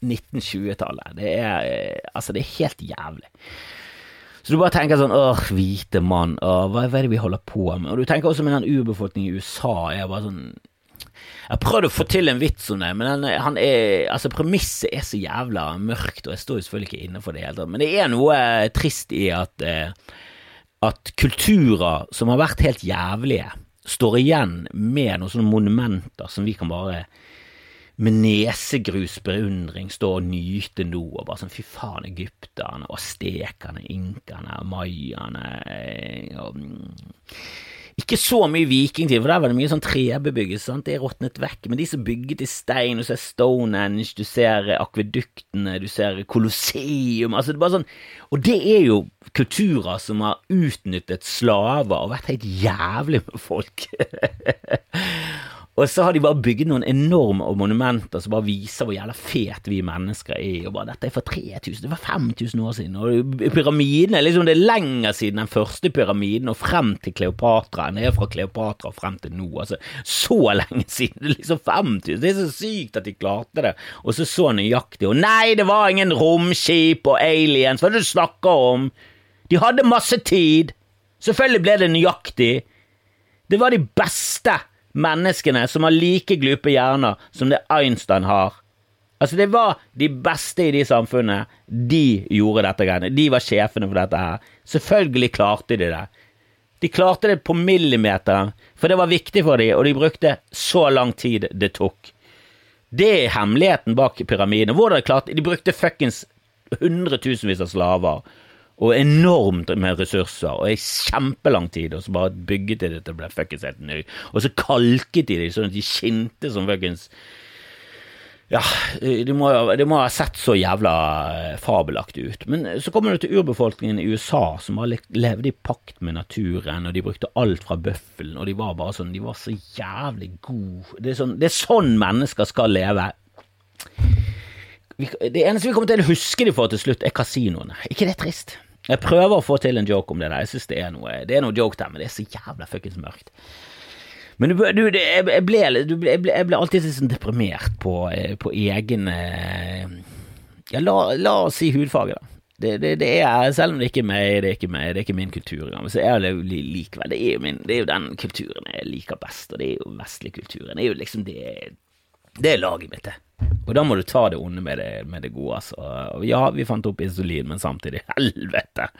1920-tallet. Det er eh, Altså, det er helt jævlig. Så du bare tenker sånn åh, hvite mann, hva, hva er det vi holder på med? Og du tenker også med den urbefolkningen i USA er bare sånn jeg har prøvd å få til en vits om det, men han, han er, altså premisset er så jævla mørkt, og jeg står jo selvfølgelig ikke inne for det hele tatt. Men det er noe trist i at, eh, at kulturer som har vært helt jævlige, står igjen med noen sånne monumenter som vi kan bare med nesegrus beundring stå og nyte nå, og bare sånn fy faen, egypterne, stekerne, inkerne, mayaene eh, og, ikke så mye vikingtid, for der var det mye sånn trebebyggelse. sant? Det er råtnet vekk. Men de som bygget i stein, du ser Stonehenge, du ser akveduktene, du ser Colosseum altså det er bare sånn, Og det er jo kulturer som har utnyttet slaver og vært helt jævlig med folk. Og så har de bare bygget noen enorme monumenter som bare viser hvor jævla fet vi mennesker er. Og bare, Dette er for 3000, det var 5000 år siden. Og pyramidene liksom, Det er lenger siden den første pyramiden og frem til Kleopatra enn det er fra Kleopatra og frem til nå. Altså, så lenge siden. Det er liksom 5000. Det er så sykt at de klarte det. Og så så nøyaktig. Og nei, det var ingen romskip og aliens. Hva er det du snakker om? De hadde masse tid. Selvfølgelig ble det nøyaktig. Det var de beste menneskene som har like glupe hjerner som det Einstein har. Altså, det var de beste i de samfunnene. De gjorde dette greiene. De var sjefene for dette her. Selvfølgelig klarte de det. De klarte det på millimeteren, for det var viktig for dem, og de brukte så lang tid det tok. Det er hemmeligheten bak pyramiden. Hvordan de klarte De brukte fuckings hundretusenvis av slaver og enormt med ressurser, og i kjempelang tid, og så bare bygget de det til det ble fuckings helt ny. Og så kalket de det sånn at de skinte som fuckings ja, det må, de må, ha sett så jævla eh, fabelaktig ut. Men så kommer du til urbefolkningen i USA, som har levd i pakt med naturen, og de brukte alt fra bøffelen, og de var bare sånn, de var så jævlig gode. Det er sånn, det er sånn mennesker skal leve. Det eneste vi kommer til å huske de får til slutt, er kasinoene. ikke det trist? Jeg prøver å få til en joke om det der. Jeg synes det er noe Det er noe joke der, men det er så jævla fuckings mørkt. Men du, du det, jeg, ble, du, jeg, ble, jeg ble alltid sånn deprimert på, eh, på egen eh, Ja, la, la, oss si hudfarge, da. Det, det, det, er, selv om det ikke er meg, det er ikke meg, det er ikke min kultur engang, så er det jo likevel det er jo, min, det er jo den kulturen jeg liker best, og det er jo vestlig kulturen. Det er jo liksom det Det er laget mitt, det. Og da må du ta det onde med det, med det gode, altså. Ja, vi fant opp insulin, men samtidig, helvete!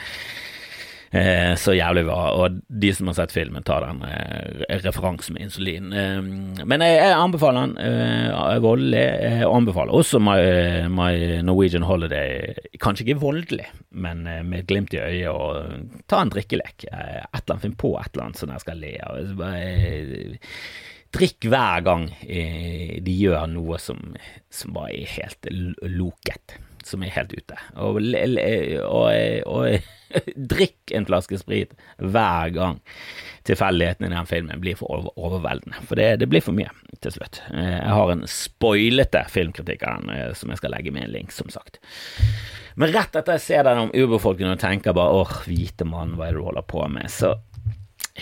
Eh, så jævlig var Og de som har sett filmen, tar den eh, referansen med insulin. Eh, men jeg, jeg, anbefaler den. Eh, voldelig. Jeg anbefaler også my, my, Norwegian Holiday. Kanskje ikke voldelig, men eh, med et glimt i øyet, og ta en drikkelek. Eh, et eller annet, Finn på et eller annet som jeg skal le av. Drikk hver gang eh, de gjør noe som, som bare er helt loket, som er helt ute. Og, og, og, drikk en flaske sprit hver gang tilfeldighetene i den filmen blir for overveldende. For det, det, blir for mye til slutt. Eh, jeg har en spoilete filmkritikk av den eh, som jeg skal legge med en link, som sagt. Men rett etter jeg ser den om urbefolkningen og tenker bare åh, hvite mann, hva er det du holder på med, så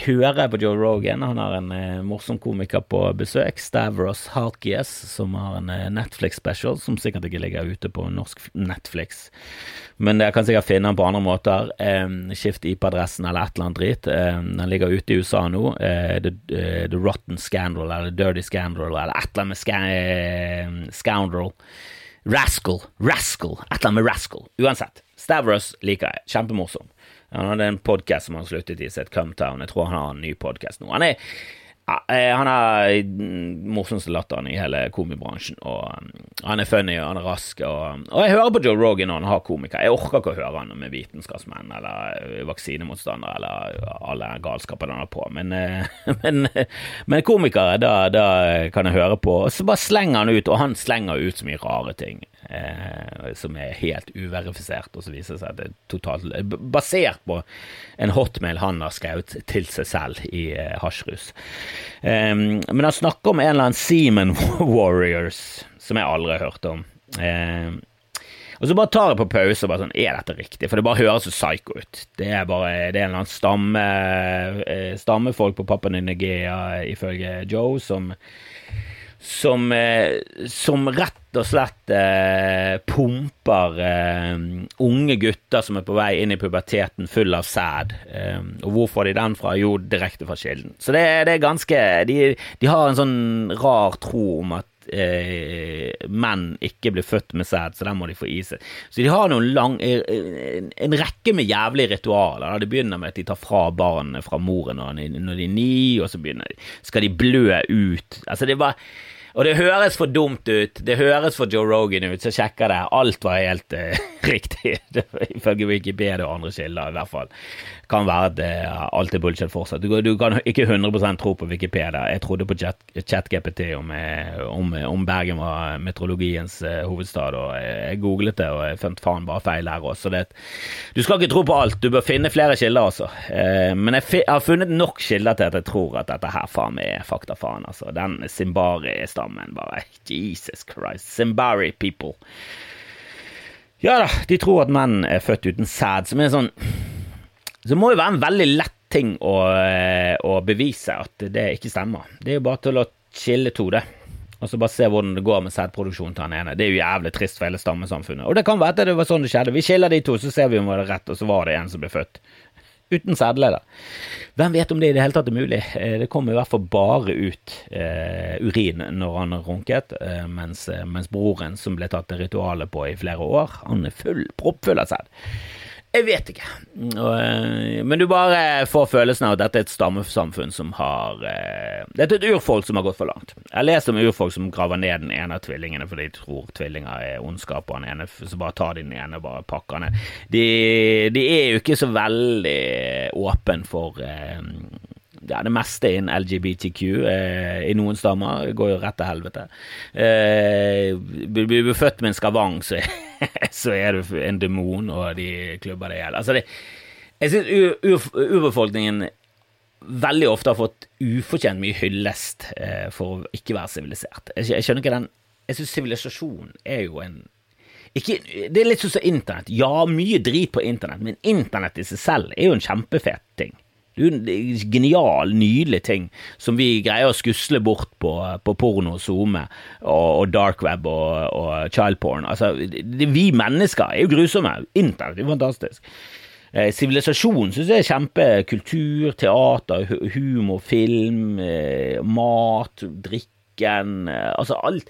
hører på Joe Rogan. Han har en eh, morsom komiker på besøk, Stavros Harkies, som har en eh, Netflix-special som sikkert ikke ligger ute på norsk Netflix. Men jeg kan sikkert finne den på andre måter. Eh, skift IP-adressen eller et eller annet drit. Eh, den ligger ute i USA nå. Eh, the, uh, the, Rotten Scandal eller Dirty Scandal eller et eller annet med sca eh, Scoundrel. Rascal. Rascal. Et eller annet med Rascal. Uansett. Stavros liker jeg. Kjempemorsom. Han hadde en podkast som han sluttet i, som het Cometown. Jeg tror han har en ny podkast nå. Han er eh, han har morsomste latteren i hele komibransjen. Og um, Han er funny, og han er rask. Og, og jeg hører på Joe Rogan når han har komiker. Jeg orker ikke å høre han med vitenskapsmenn eller eh, vaksinemotstandere eller alle galskapene han har på. Men, eh, men, men komikere, da, da, kan jeg høre på. Og så bare slenger han ut, og han slenger ut så mye rare ting eh, som er helt uverifisert, og så viser det seg at det er totalt Basert på en hotmail han har skrevet til seg selv i eh, hasjrus. Eh, men han snakker om en eller annen Seaman Warriors, som jeg aldri har hørt om. Eh, og så bare tar jeg på pause og bare sånn Er dette riktig? For det bare høres så psycho ut. Det er bare Det er en eller annen stamme, eh, stammefolk på Papua Ny-Guinea, ifølge Joe, som som, eh, som, rett og slett eh, pumper eh, unge gutter som er på vei inn i puberteten full av sæd. Eh, og hvor får de den fra? Jo, direkte fra kilden. Så det, det er ganske de, de, har en sånn rar tro om at eh, menn ikke blir født med sæd, så den må de få i seg. Så de har noen lang, eh, en rekke med jævlige ritualer. Det begynner med at de tar fra barnet fra moren når de, er ni, og så begynner, de, skal de blø ut. Altså, det bare Og det høres for dumt ut, det høres for Joe Rogan ut, så sjekker det. Alt var helt uh, riktig, ifølge Wikipedia og andre kilder, i hvert fall. Kan være at uh, alt er bullshit fortsatt. Du, du, kan ikke 100 tro på Wikipedia. Jeg trodde på ChatGPT om, eh, om, om, Bergen var meteorologiens uh, hovedstad, og jeg googlet det, og jeg fant faen bare feil her også. Det, du skal ikke tro på alt, du bør finne flere kilder også. men jeg, jeg, har funnet nok kilder til at jeg tror at dette her faen meg er faktafaen, altså. Den Zimbari-stammen, bare Jesus Christ. Zimbari people. Ja da, de tror at menn er født uten sæd, som er sånn Så må jo være en veldig lett ting å, eh, å bevise at det ikke stemmer. Det er jo bare til å chille to, det. Og så bare se hvordan det går med sædproduksjonen til han ene. Det er jo jævlig trist for hele stammesamfunnet. Og det kan være at det var sånn det skjedde. Vi skiller de to, så ser vi om det var rett, og så var det en som ble født uten sædleder. Hvem vet om det i det hele tatt er mulig? Eh, det kommer i hvert fall bare ut eh, urin når han runket, eh, mens, eh, mens, broren, som ble tatt ritualet på i flere år, han er full, proppfull av sæd. Jeg vet ikke. Eh, men du bare får følelsen av at dette er et stammesamfunn som har eh, Dette er et urfolk som har gått for langt. Jeg leser om urfolk som graver ned den ene av tvillingene fordi de tror tvillinger er ondskap, og den ene så bare tar de den ene og bare pakker ned. De, de er jo ikke så veldig åpen for eh, ja, det meste innen LGBTQ eh, i noen stammer går jo rett til helvete. Eh, blir du født med en skavang, så, så, er du en demon, og de klubber deg i hjel. Altså jeg syns urbefolkningen veldig ofte har fått ufortjent mye hyllest eh, for å ikke være sivilisert. Jeg, jeg, skjønner ikke den Jeg syns sivilisasjon er jo en ikke, det er litt sånn som internett. Ja, mye drit på internett, men internett i seg selv er jo en kjempefet ting. Genial, nydelig ting som vi greier å skusle bort på, på porno, SoMe og, og dark web og, og child porn. Altså, vi mennesker er jo grusomme. Internett er fantastisk. Eh, sivilisasjon eh, syns jeg er kjempekultur, teater, humor, film, eh, mat, drikken eh, Altså alt,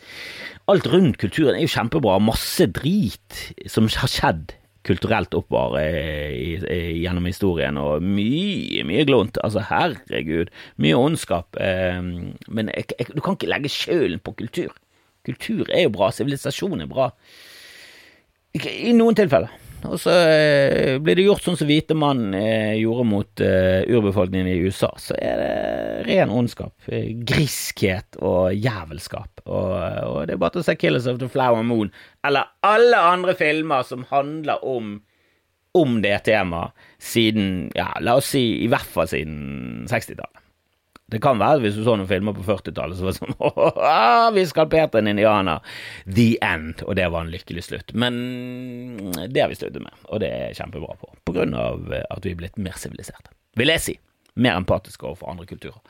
alt rundt kulturen er jo kjempebra. Masse drit som har skjedd kulturelt oppover gjennom historien, og mye, mye glunt. Altså, herregud, mye ondskap. Eh, men jeg, jeg, du kan ikke legge skylden på kultur. Kultur er jo bra, sivilisasjon er bra. I noen tilfeller. Og så eh, blir det gjort sånn som hvite mann eh, gjorde mot uh, urbefolkningen i USA. Så er det ren ondskap. Griskhet og jævelskap. Og, og det er bare til å se 'Killers of the Flower Moon' eller alle andre filmer som handler om om det temaet siden, ja, la oss si i hvert fall siden 60-tallet. Det kan være hvis du så noen filmer på 40-tallet så var sånn Åh, Vi skalperte en indianer. The end. Og det var en lykkelig slutt. Men det har vi sluttet med, og det er kjempebra på. På grunn av at vi er blitt mer siviliserte. Vil jeg si. Mer empatiske overfor andre kulturer.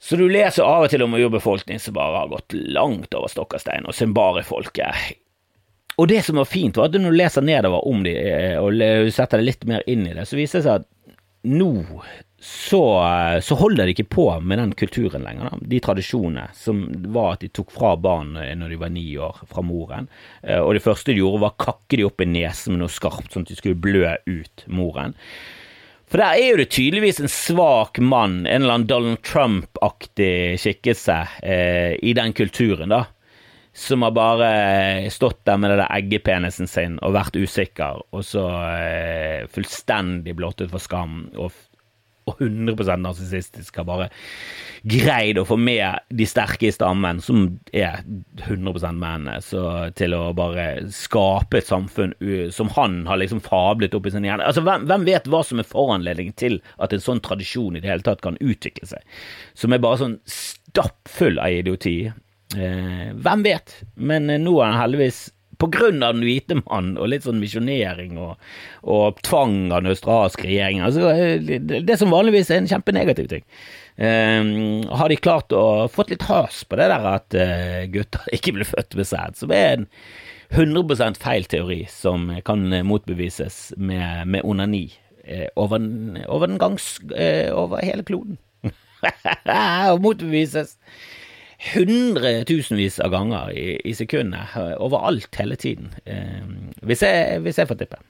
Så du leser av og til om urbefolkning som bare har gått langt over stokk og stein, og Zimbari-folket. Og det som var fint, var at når du leser nedover om de, eh, og setter deg litt mer inn i det, så viser det seg at nå så, så, holder de ikke på med den kulturen lenger. Da. De tradisjonene som var at de tok fra barn når de var ni år, fra moren. Eh, og det første de gjorde, var å kakke de opp i nesen med noe skarpt, sånn at de skulle blø ut moren. For der er jo det tydeligvis en svak mann, en eller annen Donald Trump-aktig skikkelse eh, i den kulturen, da. Som har bare stått der med det der eggepenisen sin og vært usikker, og så eh, fullstendig blottet for skam og og 100 narsissistisk har bare greid å få med de sterke i stammen, som er 100% mennene, til å bare skape et samfunn som han har liksom fablet opp i sin hjerne. Altså, hvem, hvem vet hva som er foranledningen til at en sånn tradisjon i det hele tatt kan utvikle seg, som er bare sånn stappfull av idioti? Eh, hvem vet? Men eh, nå er han heldigvis på grunn av den hvite mann og litt sånn misjonering og, og, tvang av den australske regjeringen. Altså, det, som vanligvis er en kjempenegativ ting. Um, har de klart å fått litt has på det der at uh, gutter ikke blir født med sæd, som er en 100 feil teori som kan motbevises med, med onani uh, over, over, den gangs uh, over hele kloden. og motbevises hundretusenvis av ganger i, i sekundet, overalt hele tiden. Eh, hvis, jeg, hvis jeg får tippe.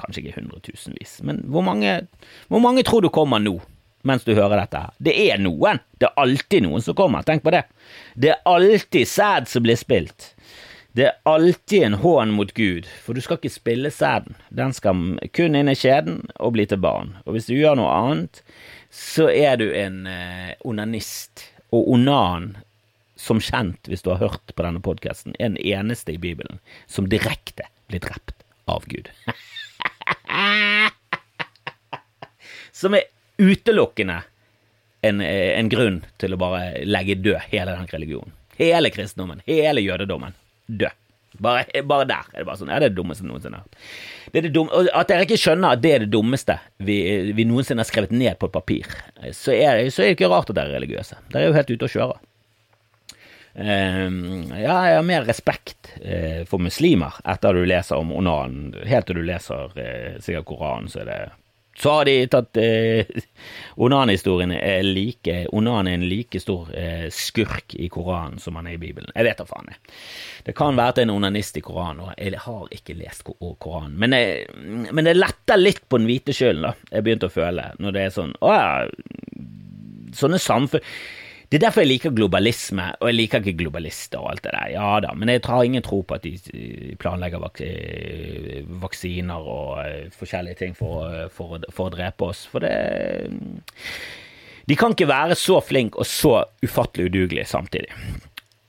Kanskje ikke hundretusenvis, men hvor mange, hvor mange tror du kommer nå? mens du hører dette her. Det er noen. Det er alltid noen som kommer. Tenk på det. Det er alltid sæd som blir spilt. Det er alltid en hån mot Gud, for du skal ikke spille sæden. Den skal kun inn i skjeden og bli til barn. Og hvis du gjør noe annet, så er du en eh, onanist. Og onan, som kjent, hvis du har hørt på denne podkasten, er den eneste i Bibelen som direkte blir drept av Gud. som er utelukkende en, en, grunn til å bare legge død hele den religionen. Hele kristendommen, hele jødedommen. Død. Bare, bare, der er det bare sånn. Ja, det er det dummeste noensinne. Det det dumme, at dere ikke skjønner at det er det dummeste vi, vi noensinne har skrevet ned på et papir, så er, så er det ikke rart at dere er religiøse. Dere er jo helt ute å kjøre. Uh, ja, jeg har mer respekt uh, for muslimer etter du leser om onan. Helt til du leser uh, sikkert Koranen, så er det så har de tatt eh, Onan-historien er like Onan er en like stor eh, skurk i Koranen som han er i Bibelen. Jeg vet da faen. Jeg. Det kan være at det er en onanist i Koranen, og jeg har ikke lest Koranen. Men, jeg, men det letter litt på den hvite skylden, da. Jeg begynte å føle, når det er sånn Å ja, sånne samfunn det er derfor jeg liker globalisme, og jeg liker ikke globalister og alt det der. Ja da, men jeg har ingen tro på at de planlegger vak vaksiner og eh, forskjellige ting for, for, for, å drepe oss. For det De kan ikke være så flinke og så ufattelig udugelige samtidig.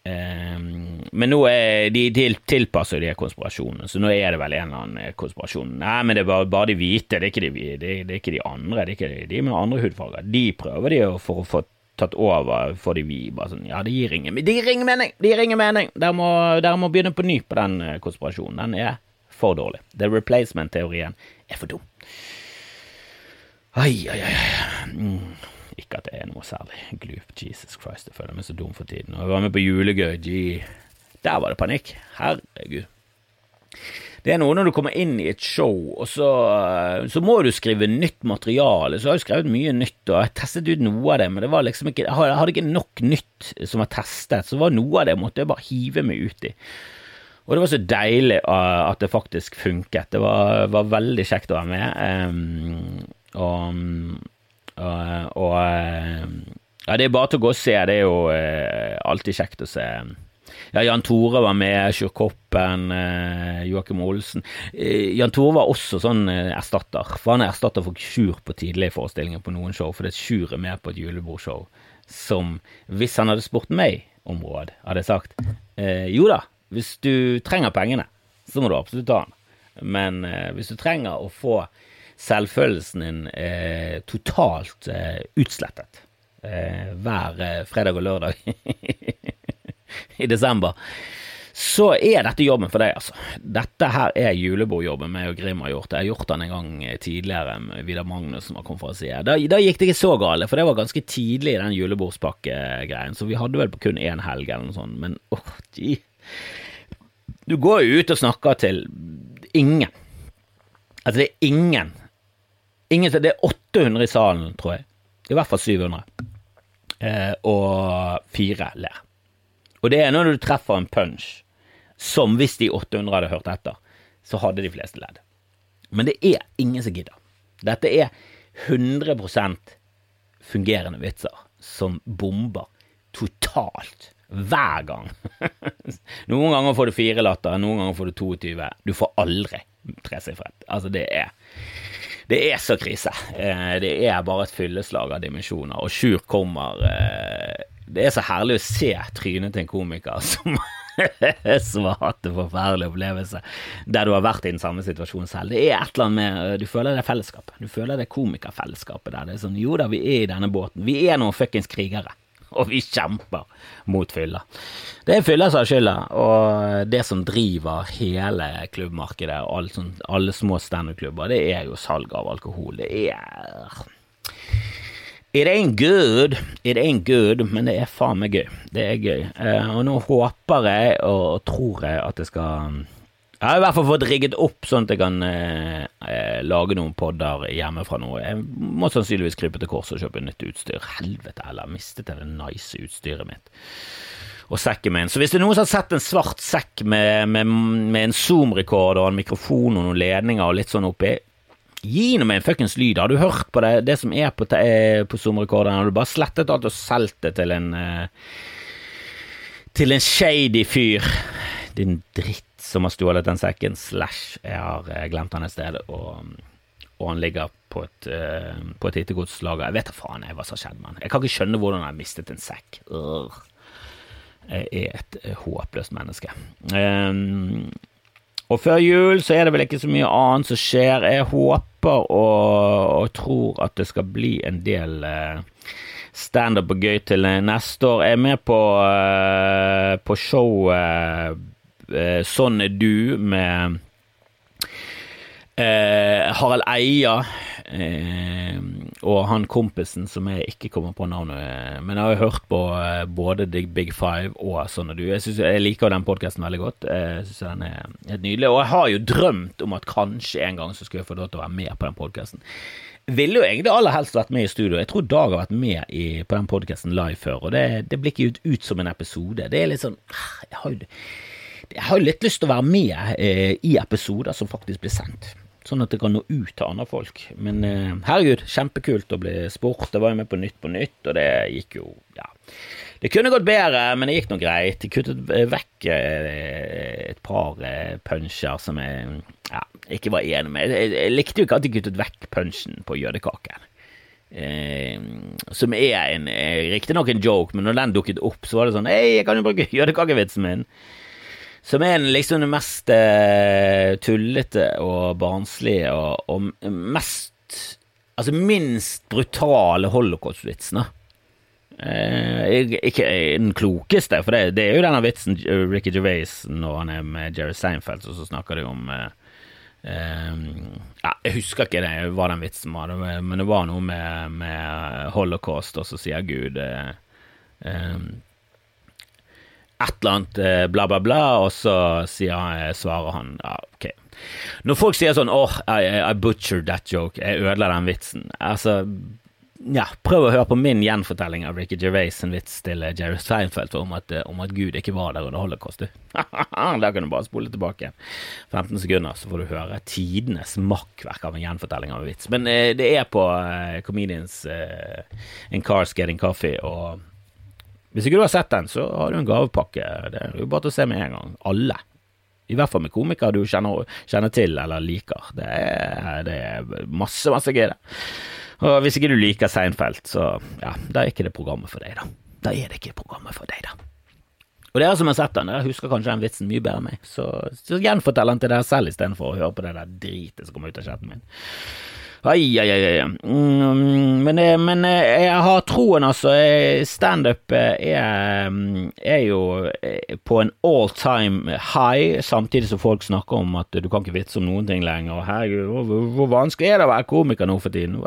Um, men nå er de, de tilpasser de konspirasjonene, så nå er det vel en eller annen konspirasjon. Nei, men det er bare, de hvite, det er de, det, er ikke de andre, det er ikke de med andre hudfarger. De prøver de for å få tatt over for de vi bare sånn Ja, det gir ingen, det gir ingen mening! Det gir ingen mening! Dere må, der må begynne på ny på den eh, konspirasjonen. Den er for dårlig. The replacement-teorien er for dum. Ai, ai, ai. Mm. Ikke at det er noe særlig glup. Jesus Christ, jeg føler meg så dum for tiden. Og jeg var med på julegøy. Gee. Der var det panikk. Herregud. Det er noe når du kommer inn i et show, og så, så må du skrive nytt materiale. Så har jeg skrevet mye nytt, og jeg testet ut noe av det, men det var liksom ikke, jeg hadde ikke nok nytt som var testet, så var noe av det måtte jeg bare hive meg ut i. Og det var så deilig uh, at det faktisk funket. Det var, var veldig kjekt å være med. Um, og, og, og ja, det er bare til å gå og se. Det er jo alltid kjekt å se. Ja, Jan Tore var med, Sjur Koppen, eh, Joakim Olsen. Eh, Jan Tore var også sånn eh, erstatter, for han er erstatter for Sjur på tidlige forestillinger på noen show, fordi Sjur er med på et julebordshow som, hvis han hadde spurt meg om råd, hadde jeg sagt eh, jo da, hvis du trenger pengene, så må du absolutt ta den, men hvis du trenger å få selvfølelsen din totalt utslettet hver fredag og lørdag i desember, så er dette jobben for deg, altså. Dette her er julebordjobben meg og Grim har gjort. Jeg har gjort den en gang tidligere med Vidar Magnus som var konferansier. Da, da, gikk det ikke så galt, for det var ganske tidlig i den julebordspakkegreien, så vi hadde vel på kun én helg eller noe sånt, men åh, oh, gee. Du går jo ut og snakker til ingen. Altså, det er ingen. ingen det er 800 i salen, tror jeg. I hvert fall 700. Eh, og fire ler. Og det er når du treffer en punch som hvis de 800 hadde hørt etter, så hadde de fleste ledd. Men det er ingen som gidder. Dette er 100% fungerende vitser som bomber totalt hver gang. noen ganger får du fire latter, noen ganger får du 22. Du får aldri tresifret. Altså, det er det er så krise. Eh, det er bare et fylleslag av dimensjoner, og Sjur kommer eh, det er så herlig å se trynet til en komiker som, som har hatt en forferdelig opplevelse der du har vært i den samme situasjonen selv. Det er et eller annet med Du føler det fellesskapet. Du føler det komikerfellesskapet der. Det er sånn Jo da, vi er i denne båten. Vi er noen fuckings krigere. Og vi kjemper mot fylla. Det er fylla som har skylda, og det som driver hele klubbmarkedet og alle, sånt, alle små standup-klubber, det er jo salg av alkohol. Det er It ain't good, it ain't good, men det er faen meg gøy. Det er gøy. Uh, og nå håper jeg og tror jeg at det skal Jeg har i hvert fall fått rigget opp sånn at jeg kan uh, lage noen podder hjemmefra nå. Jeg må sannsynligvis krype til korset og kjøpe nytt utstyr. Helvete heller, mistet jeg det nice utstyret mitt. Og sekken min. Så hvis det er noen som har sett en svart sekk med, med, med en Zoom-rekord og en mikrofon og noen ledninger og litt sånn oppi, Gi nå meg en fuckings lyd. Har du hørt på det, det som er på, eh, på Zoom-rekorderen? Har du bare slettet alt og solgt det til en uh, Til en shady fyr? Din dritt som har stjålet den sekken. Slash, jeg har uh, glemt han et sted, og, og han ligger på et, uh, et hittegodslager. Jeg vet da faen jeg hva som har skjedd med han. Jeg kan ikke skjønne hvordan han har mistet en sekk. Urgh. Jeg er et håpløst menneske. Um, og før jul så er det vel ikke så mye annet som skjer. Jeg håper og, og tror at det skal bli en del uh, standup og gøy til neste år. Jeg er med på, uh, på showet uh, Sånn er du med Harald Eia og han kompisen som jeg ikke kommer på navnet Men jeg har jo hørt på eh, både The Big Five og Sånn er du. Jeg, synes, jeg liker den podkasten veldig godt. Jeg synes den er helt nydelig. Og jeg har jo drømt om at kanskje en gang så skulle jeg få lov til å være med på den podkasten. Ville jo egentlig aller helst vært med i studio. Jeg tror Dag har vært med i, på den podkasten live før, og det, det blir ikke ut, ut, som en episode. Det er litt sånn ah, Jeg har jo, jeg har jo litt lyst til å være med eh, i episoder som faktisk blir sendt sånn at det kan nå ut til andre folk. Men eh, herregud, kjempekult å bli spurt. Det var jo med på Nytt på Nytt, og det gikk jo ja. Det kunne gått bedre, men det gikk nå greit. De kuttet vekk eh, et par eh, som jeg ja, ikke var enig med. Jeg, jeg, likte jo ikke at de kuttet vekk punchen på jødekaken. Eh, som er en eh, riktignok en joke, men når den dukket opp, så var det sånn Hei, jeg kan jo bruke jødekakevitsen min. Som er liksom det mest eh, tullete og barnslige og, og, mest Altså minst brutale holocaust-vitsen, da. Uh, ikke den klokeste, for det, det, er jo denne vitsen Ricky Gervais når han er med Jerry Seinfeld, og så snakker de om uh, ja, Jeg husker ikke det, hva den vitsen var, men det var noe med, med holocaust, og så sier Gud um, et eller annet eh, bla, bla, bla, og så sier, svarer han ja, ok. Når folk sier sånn åh, oh, I, I butchered that joke, jeg ødela den vitsen, altså ja, prøv å høre på min gjenfortelling av Ricky Gervais sin vits til eh, Jerry Seinfeld om at, eh, om at Gud ikke var der under holocaust, du. da kan du bare spole tilbake 15 sekunder, så får du høre tidenes makkverk av en gjenfortelling av en vits. Men eh, det er på eh, Comedians eh, In Cars Getting Coffee, og hvis ikke du har sett den, så har du en gavepakke. Det er jo bare til å se med en gang. Alle. I hvert fall med komikere du kjenner, kjenner til eller liker. Det er, det er masse, masse gøy, det. Og hvis ikke du liker Seinfeld, så ja, da er ikke det programmet for deg, da. Da er det ikke programmet for deg, da. Og dere som har sett den, dere husker kanskje den vitsen mye bedre enn meg, så, så gjenfortell den til dere selv istedenfor å høre på det der dritet som kommer ut av chatten min. Ai, ai, ai. Mm, men, eh, men, eh, jeg har troen, altså. Eh, standup er, er jo på en all time high, samtidig som folk snakker om at du kan ikke vitse om noen ting lenger. Herregud, hvor, hvor vanskelig er det å være komiker nå for tiden?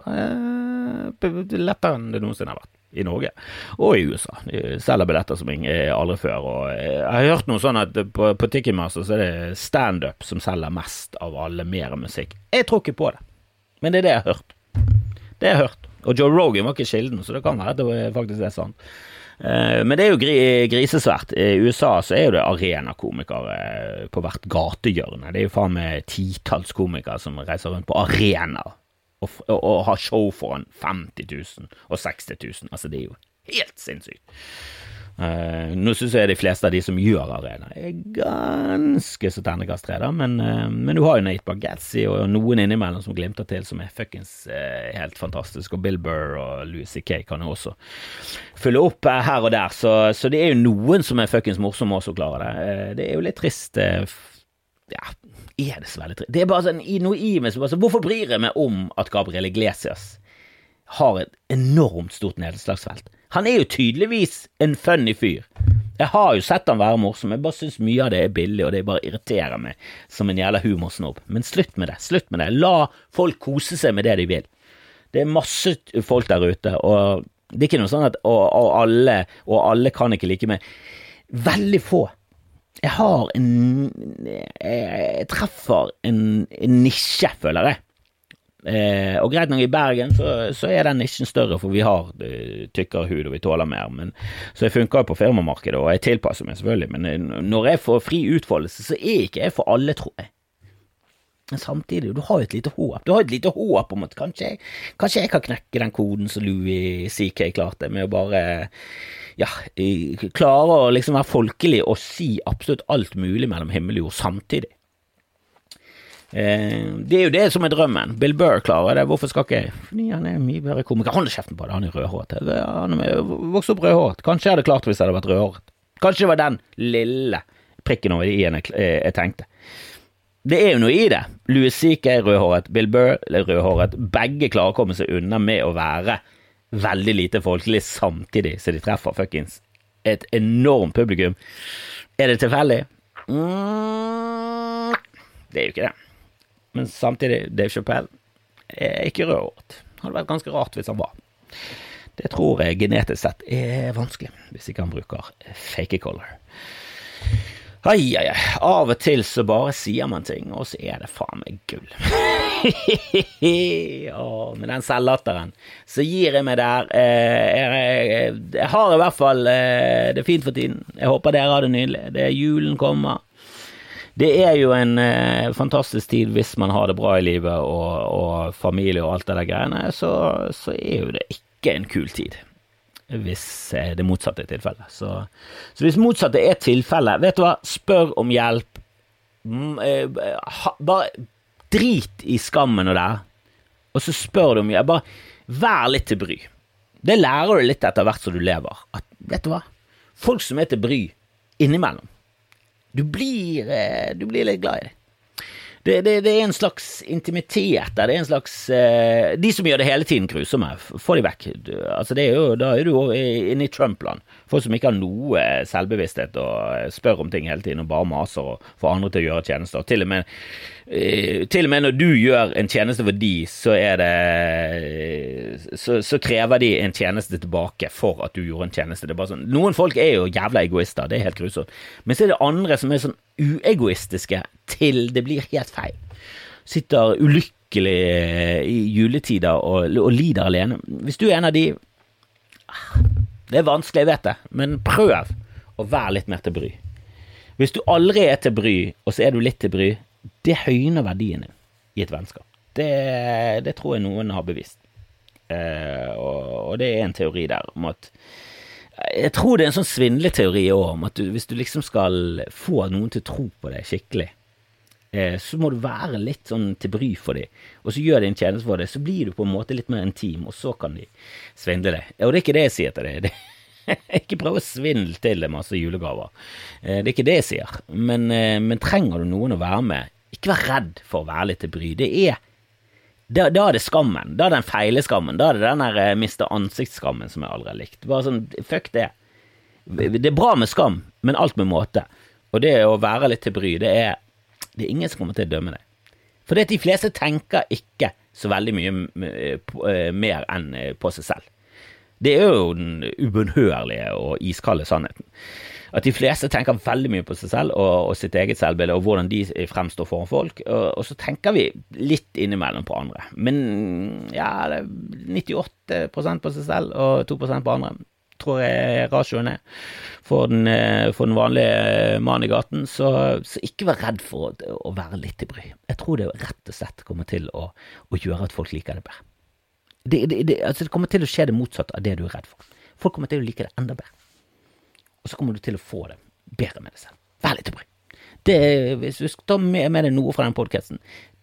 Lettere enn det noensinne har vært i Norge og i USA. De selger billetter som aldri før. Og jeg har hørt noe sånn at på, på Ticketmaster så er det standup som selger mest av alle, mer musikk. Jeg tror ikke på det. Men det er det jeg har hørt. Det jeg har hørt. Og Joe Rogan var ikke kilden, så det kan være at det faktisk er sant. Eh, men det er jo grisesvært. I USA så er jo det arenakomikere eh, på hvert gatehjørne. Det er jo faen meg titalls komikere som reiser rundt på arena og, og, og har show foran 50 000 og 60 000. Altså, det er jo helt sinnssykt. Uh, nå syns jeg de fleste av de som gjør arena, er ganske så ternekast tre, da, men, uh, men, du har jo Nate Bargatzy og noen innimellom som glimter til, som er fuckings uh, helt fantastisk, og Bill Burr og Louis C.K. kan jo også følge opp her og der, så, så, det er jo noen som er fuckings morsomme også, klarer det. det er jo litt trist. ja, er det så veldig trist? Det er bare sånn noe i meg som bare sånn Hvorfor bryr jeg meg om at Gabriel Iglesias har et enormt stort nedslagsfelt? Han er jo tydeligvis en funny fyr. Jeg har jo sett han være morsom, jeg bare syns mye av det er billig, og det bare irriterer meg som en jævla humorsnobb. Men slutt med det, slutt med det. La folk kose seg med det de vil. Det er masse folk der ute, og det er ikke noe sånn at og, og alle, og alle kan ikke like meg. Veldig få. Jeg har en Jeg treffer en, en nisje, føler jeg. Eh, og greit nok, i Bergen så, så, er den nisjen større, for vi har uh, tykkere hud og vi tåler mer. Men, så jeg funker jo på firmamarkedet, og jeg tilpasser meg selvfølgelig. Men eh, når jeg får fri utfoldelse, så er ikke jeg for alle, tror jeg. Men samtidig, du har jo et lite håp. Du har et lite håp om at kanskje kanskje jeg kan knekke den koden som Louis CK klarte, med å bare ja, klare å liksom være folkelig og si absolutt alt mulig mellom himmel og jord samtidig. Eh, det er jo det som er drømmen. Bill Burr klarer det, hvorfor skal ikke jeg? Fordi han er mye bedre komiker. Hold kjeften på det, han er rødhåret. Han er vokst opp rødhåret. Kanskje jeg hadde klart det hvis jeg hadde vært rødhåret. Kanskje det var den lille prikken over i-en jeg, jeg tenkte det er jo noe i det. Louis C.K. rødhåret, Bill Burr rødhåret. Begge klarer å komme seg unna med å være veldig lite folkelig samtidig så de treffer fuckings et enormt publikum. Er det tilfeldig? Mm, det er jo ikke det. Men samtidig, Dave Chappelle er ikke rødhåret. Hadde vært ganske rart hvis han var. Det tror jeg genetisk sett er vanskelig, hvis ikke han bruker fake color. Ai, ai, ai. Av og til så bare sier man ting, og så er det faen meg gull. oh, med den selvlatteren så gir jeg meg der. Eh, jeg, jeg, har i hvert fall eh, det fint for tiden. Jeg håper dere har det nydelig. Det er julen kommer. Det er jo en eh, fantastisk tid hvis man har det bra i livet og, og familie og alt det der greiene, så, så er jo det ikke en kul tid hvis eh, det motsatte er tilfellet. Så, så, hvis motsatte er tilfellet, vet du hva, spør om hjelp. Mm, eh, bare drit i skammen og det, og så spør du om hjelp. Bare vær litt til bry. Det lærer du litt etter hvert som du lever. At, vet du hva, folk som er til bry innimellom, du blir, eh, du blir litt glad i dem det, det, det, er en slags intimitet der. Det er en slags eh, De som gjør det hele tiden grusomme, få de vekk. Altså det er jo, da er du inne i Trump-land. Folk som ikke har noe selvbevissthet og spør om ting hele tiden og bare maser og får andre til å gjøre tjenester. Til og med, uh, til og med når du gjør en tjeneste for de, så det så, så, krever de en tjeneste tilbake for at du gjorde en tjeneste. Det er bare sånn, Noen folk er jo jævla egoister, det er helt grusomt. Men så er det andre som er sånn uegoistiske til det blir helt feil. Sitter ulykkelig eh, i juletider og, og lider alene. Hvis du er en av de ah, Det er vanskelig, jeg vet det, men prøv å være litt mer til bry. Hvis du aldri er til bry, og så er du litt til bry, det høyner verdien din i et vennskap. Det, det tror jeg noen har bevist. Eh, og, og, det er en teori der om at jeg tror det er en sånn svindleteori òg, om at du, hvis du liksom skal få noen til å tro på deg skikkelig, så må du være litt sånn til bry for dem, og så gjør de en tjeneste for deg, så blir du på en måte litt mer intim, og så kan de svindle deg. Og det er ikke det jeg sier til deg. ikke prøv å svindle til deg masse julegaver. Eh, det er ikke det jeg sier. Men, eh, men trenger du noen å være med, ikke vær redd for å være litt til bry. Det er da, da, er det skammen. Da er det den feileskammen. Da er det den der miste ansiktsskammen som jeg aldri har likt. Bare sånn, fuck det. Det er bra med skam, men alt med måte. Og det å være litt til bry, det er, det er ingen som kommer til å dømme deg. For det de fleste tenker ikke så veldig mye uh, mer enn uh, på seg selv. Det er jo den ubønnhørlige og iskalde sannheten at de fleste tenker veldig mye på seg selv og, og sitt eget selvbilde og hvordan de fremstår foran folk, og, og, så tenker vi litt innimellom på andre. Men ja, 98% på seg selv og 2% på andre tror jeg ratioen er for den, for den vanlige mannen i gaten. Så, så, ikke vær redd for å, å være litt i bry. Jeg tror det rett og slett kommer til å, å gjøre at folk liker det bedre. Det, det, det, altså det kommer til å skje det motsatte av det du er redd for. Folk kommer til å like det enda bedre og så kommer du til å få det bedre med deg selv. Vær litt i bry. Hvis du skal ta med, med deg noe fra den podkasten,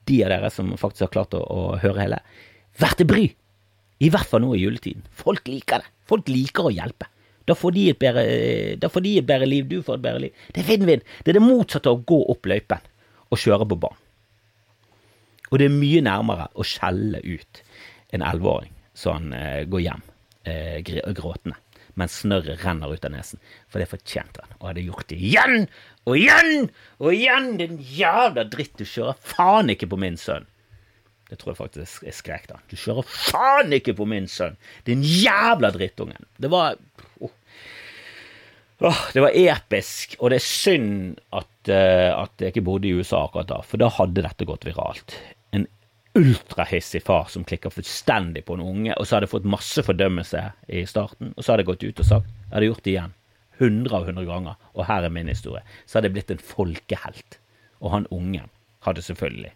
de av dere som faktisk har klart å, å høre hele, vær til bry. I hvert fall nå i juletiden. Folk liker det. Folk liker å hjelpe. Da får, de et bedre, får de et bedre liv, du får et bedre liv. Det er vinn-vinn. Det er det motsatte av å gå opp løypen og kjøre på banen. Og det er mye nærmere å skjelle ut en elleveåring så han eh, går hjem eh, gråtende mens snørret renner ut av nesen. For det fortjente han, og hadde gjort det igjen og igjen og igjen! Din jævla dritt, du kjører faen ikke på min sønn! Det tror jeg faktisk jeg skrek da. Du kjører faen ikke på min sønn! Din jævla drittungen! Det var oh. Oh, Det var episk, og det er synd at, uh, at jeg ikke bodde i USA akkurat da, for da hadde dette gått viralt En ultrahissig far som klikker fullstendig på en unge, og så hadde jeg fått masse fordømmelse i starten, og så hadde jeg gått ut og sagt jeg hadde gjort det igjen. Hundre av hundre ganger, og her er min historie. Så hadde jeg blitt en folkehelt. Og han ungen hadde selvfølgelig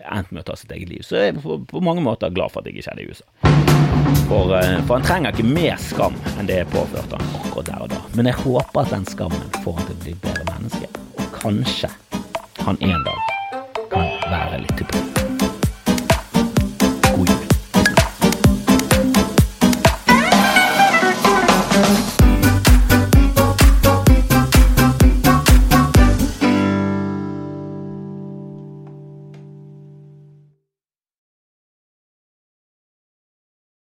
endt med å ta sitt eget liv. Så jeg er på, på mange måter glad for at jeg ikke er det i USA. For, eh, for, han trenger ikke mer skam enn det jeg påførte han akkurat der og da. Men jeg håper at den skammen får han til å bli bedre menneske. Og kanskje han en dag kan være litt tilbake. God jul.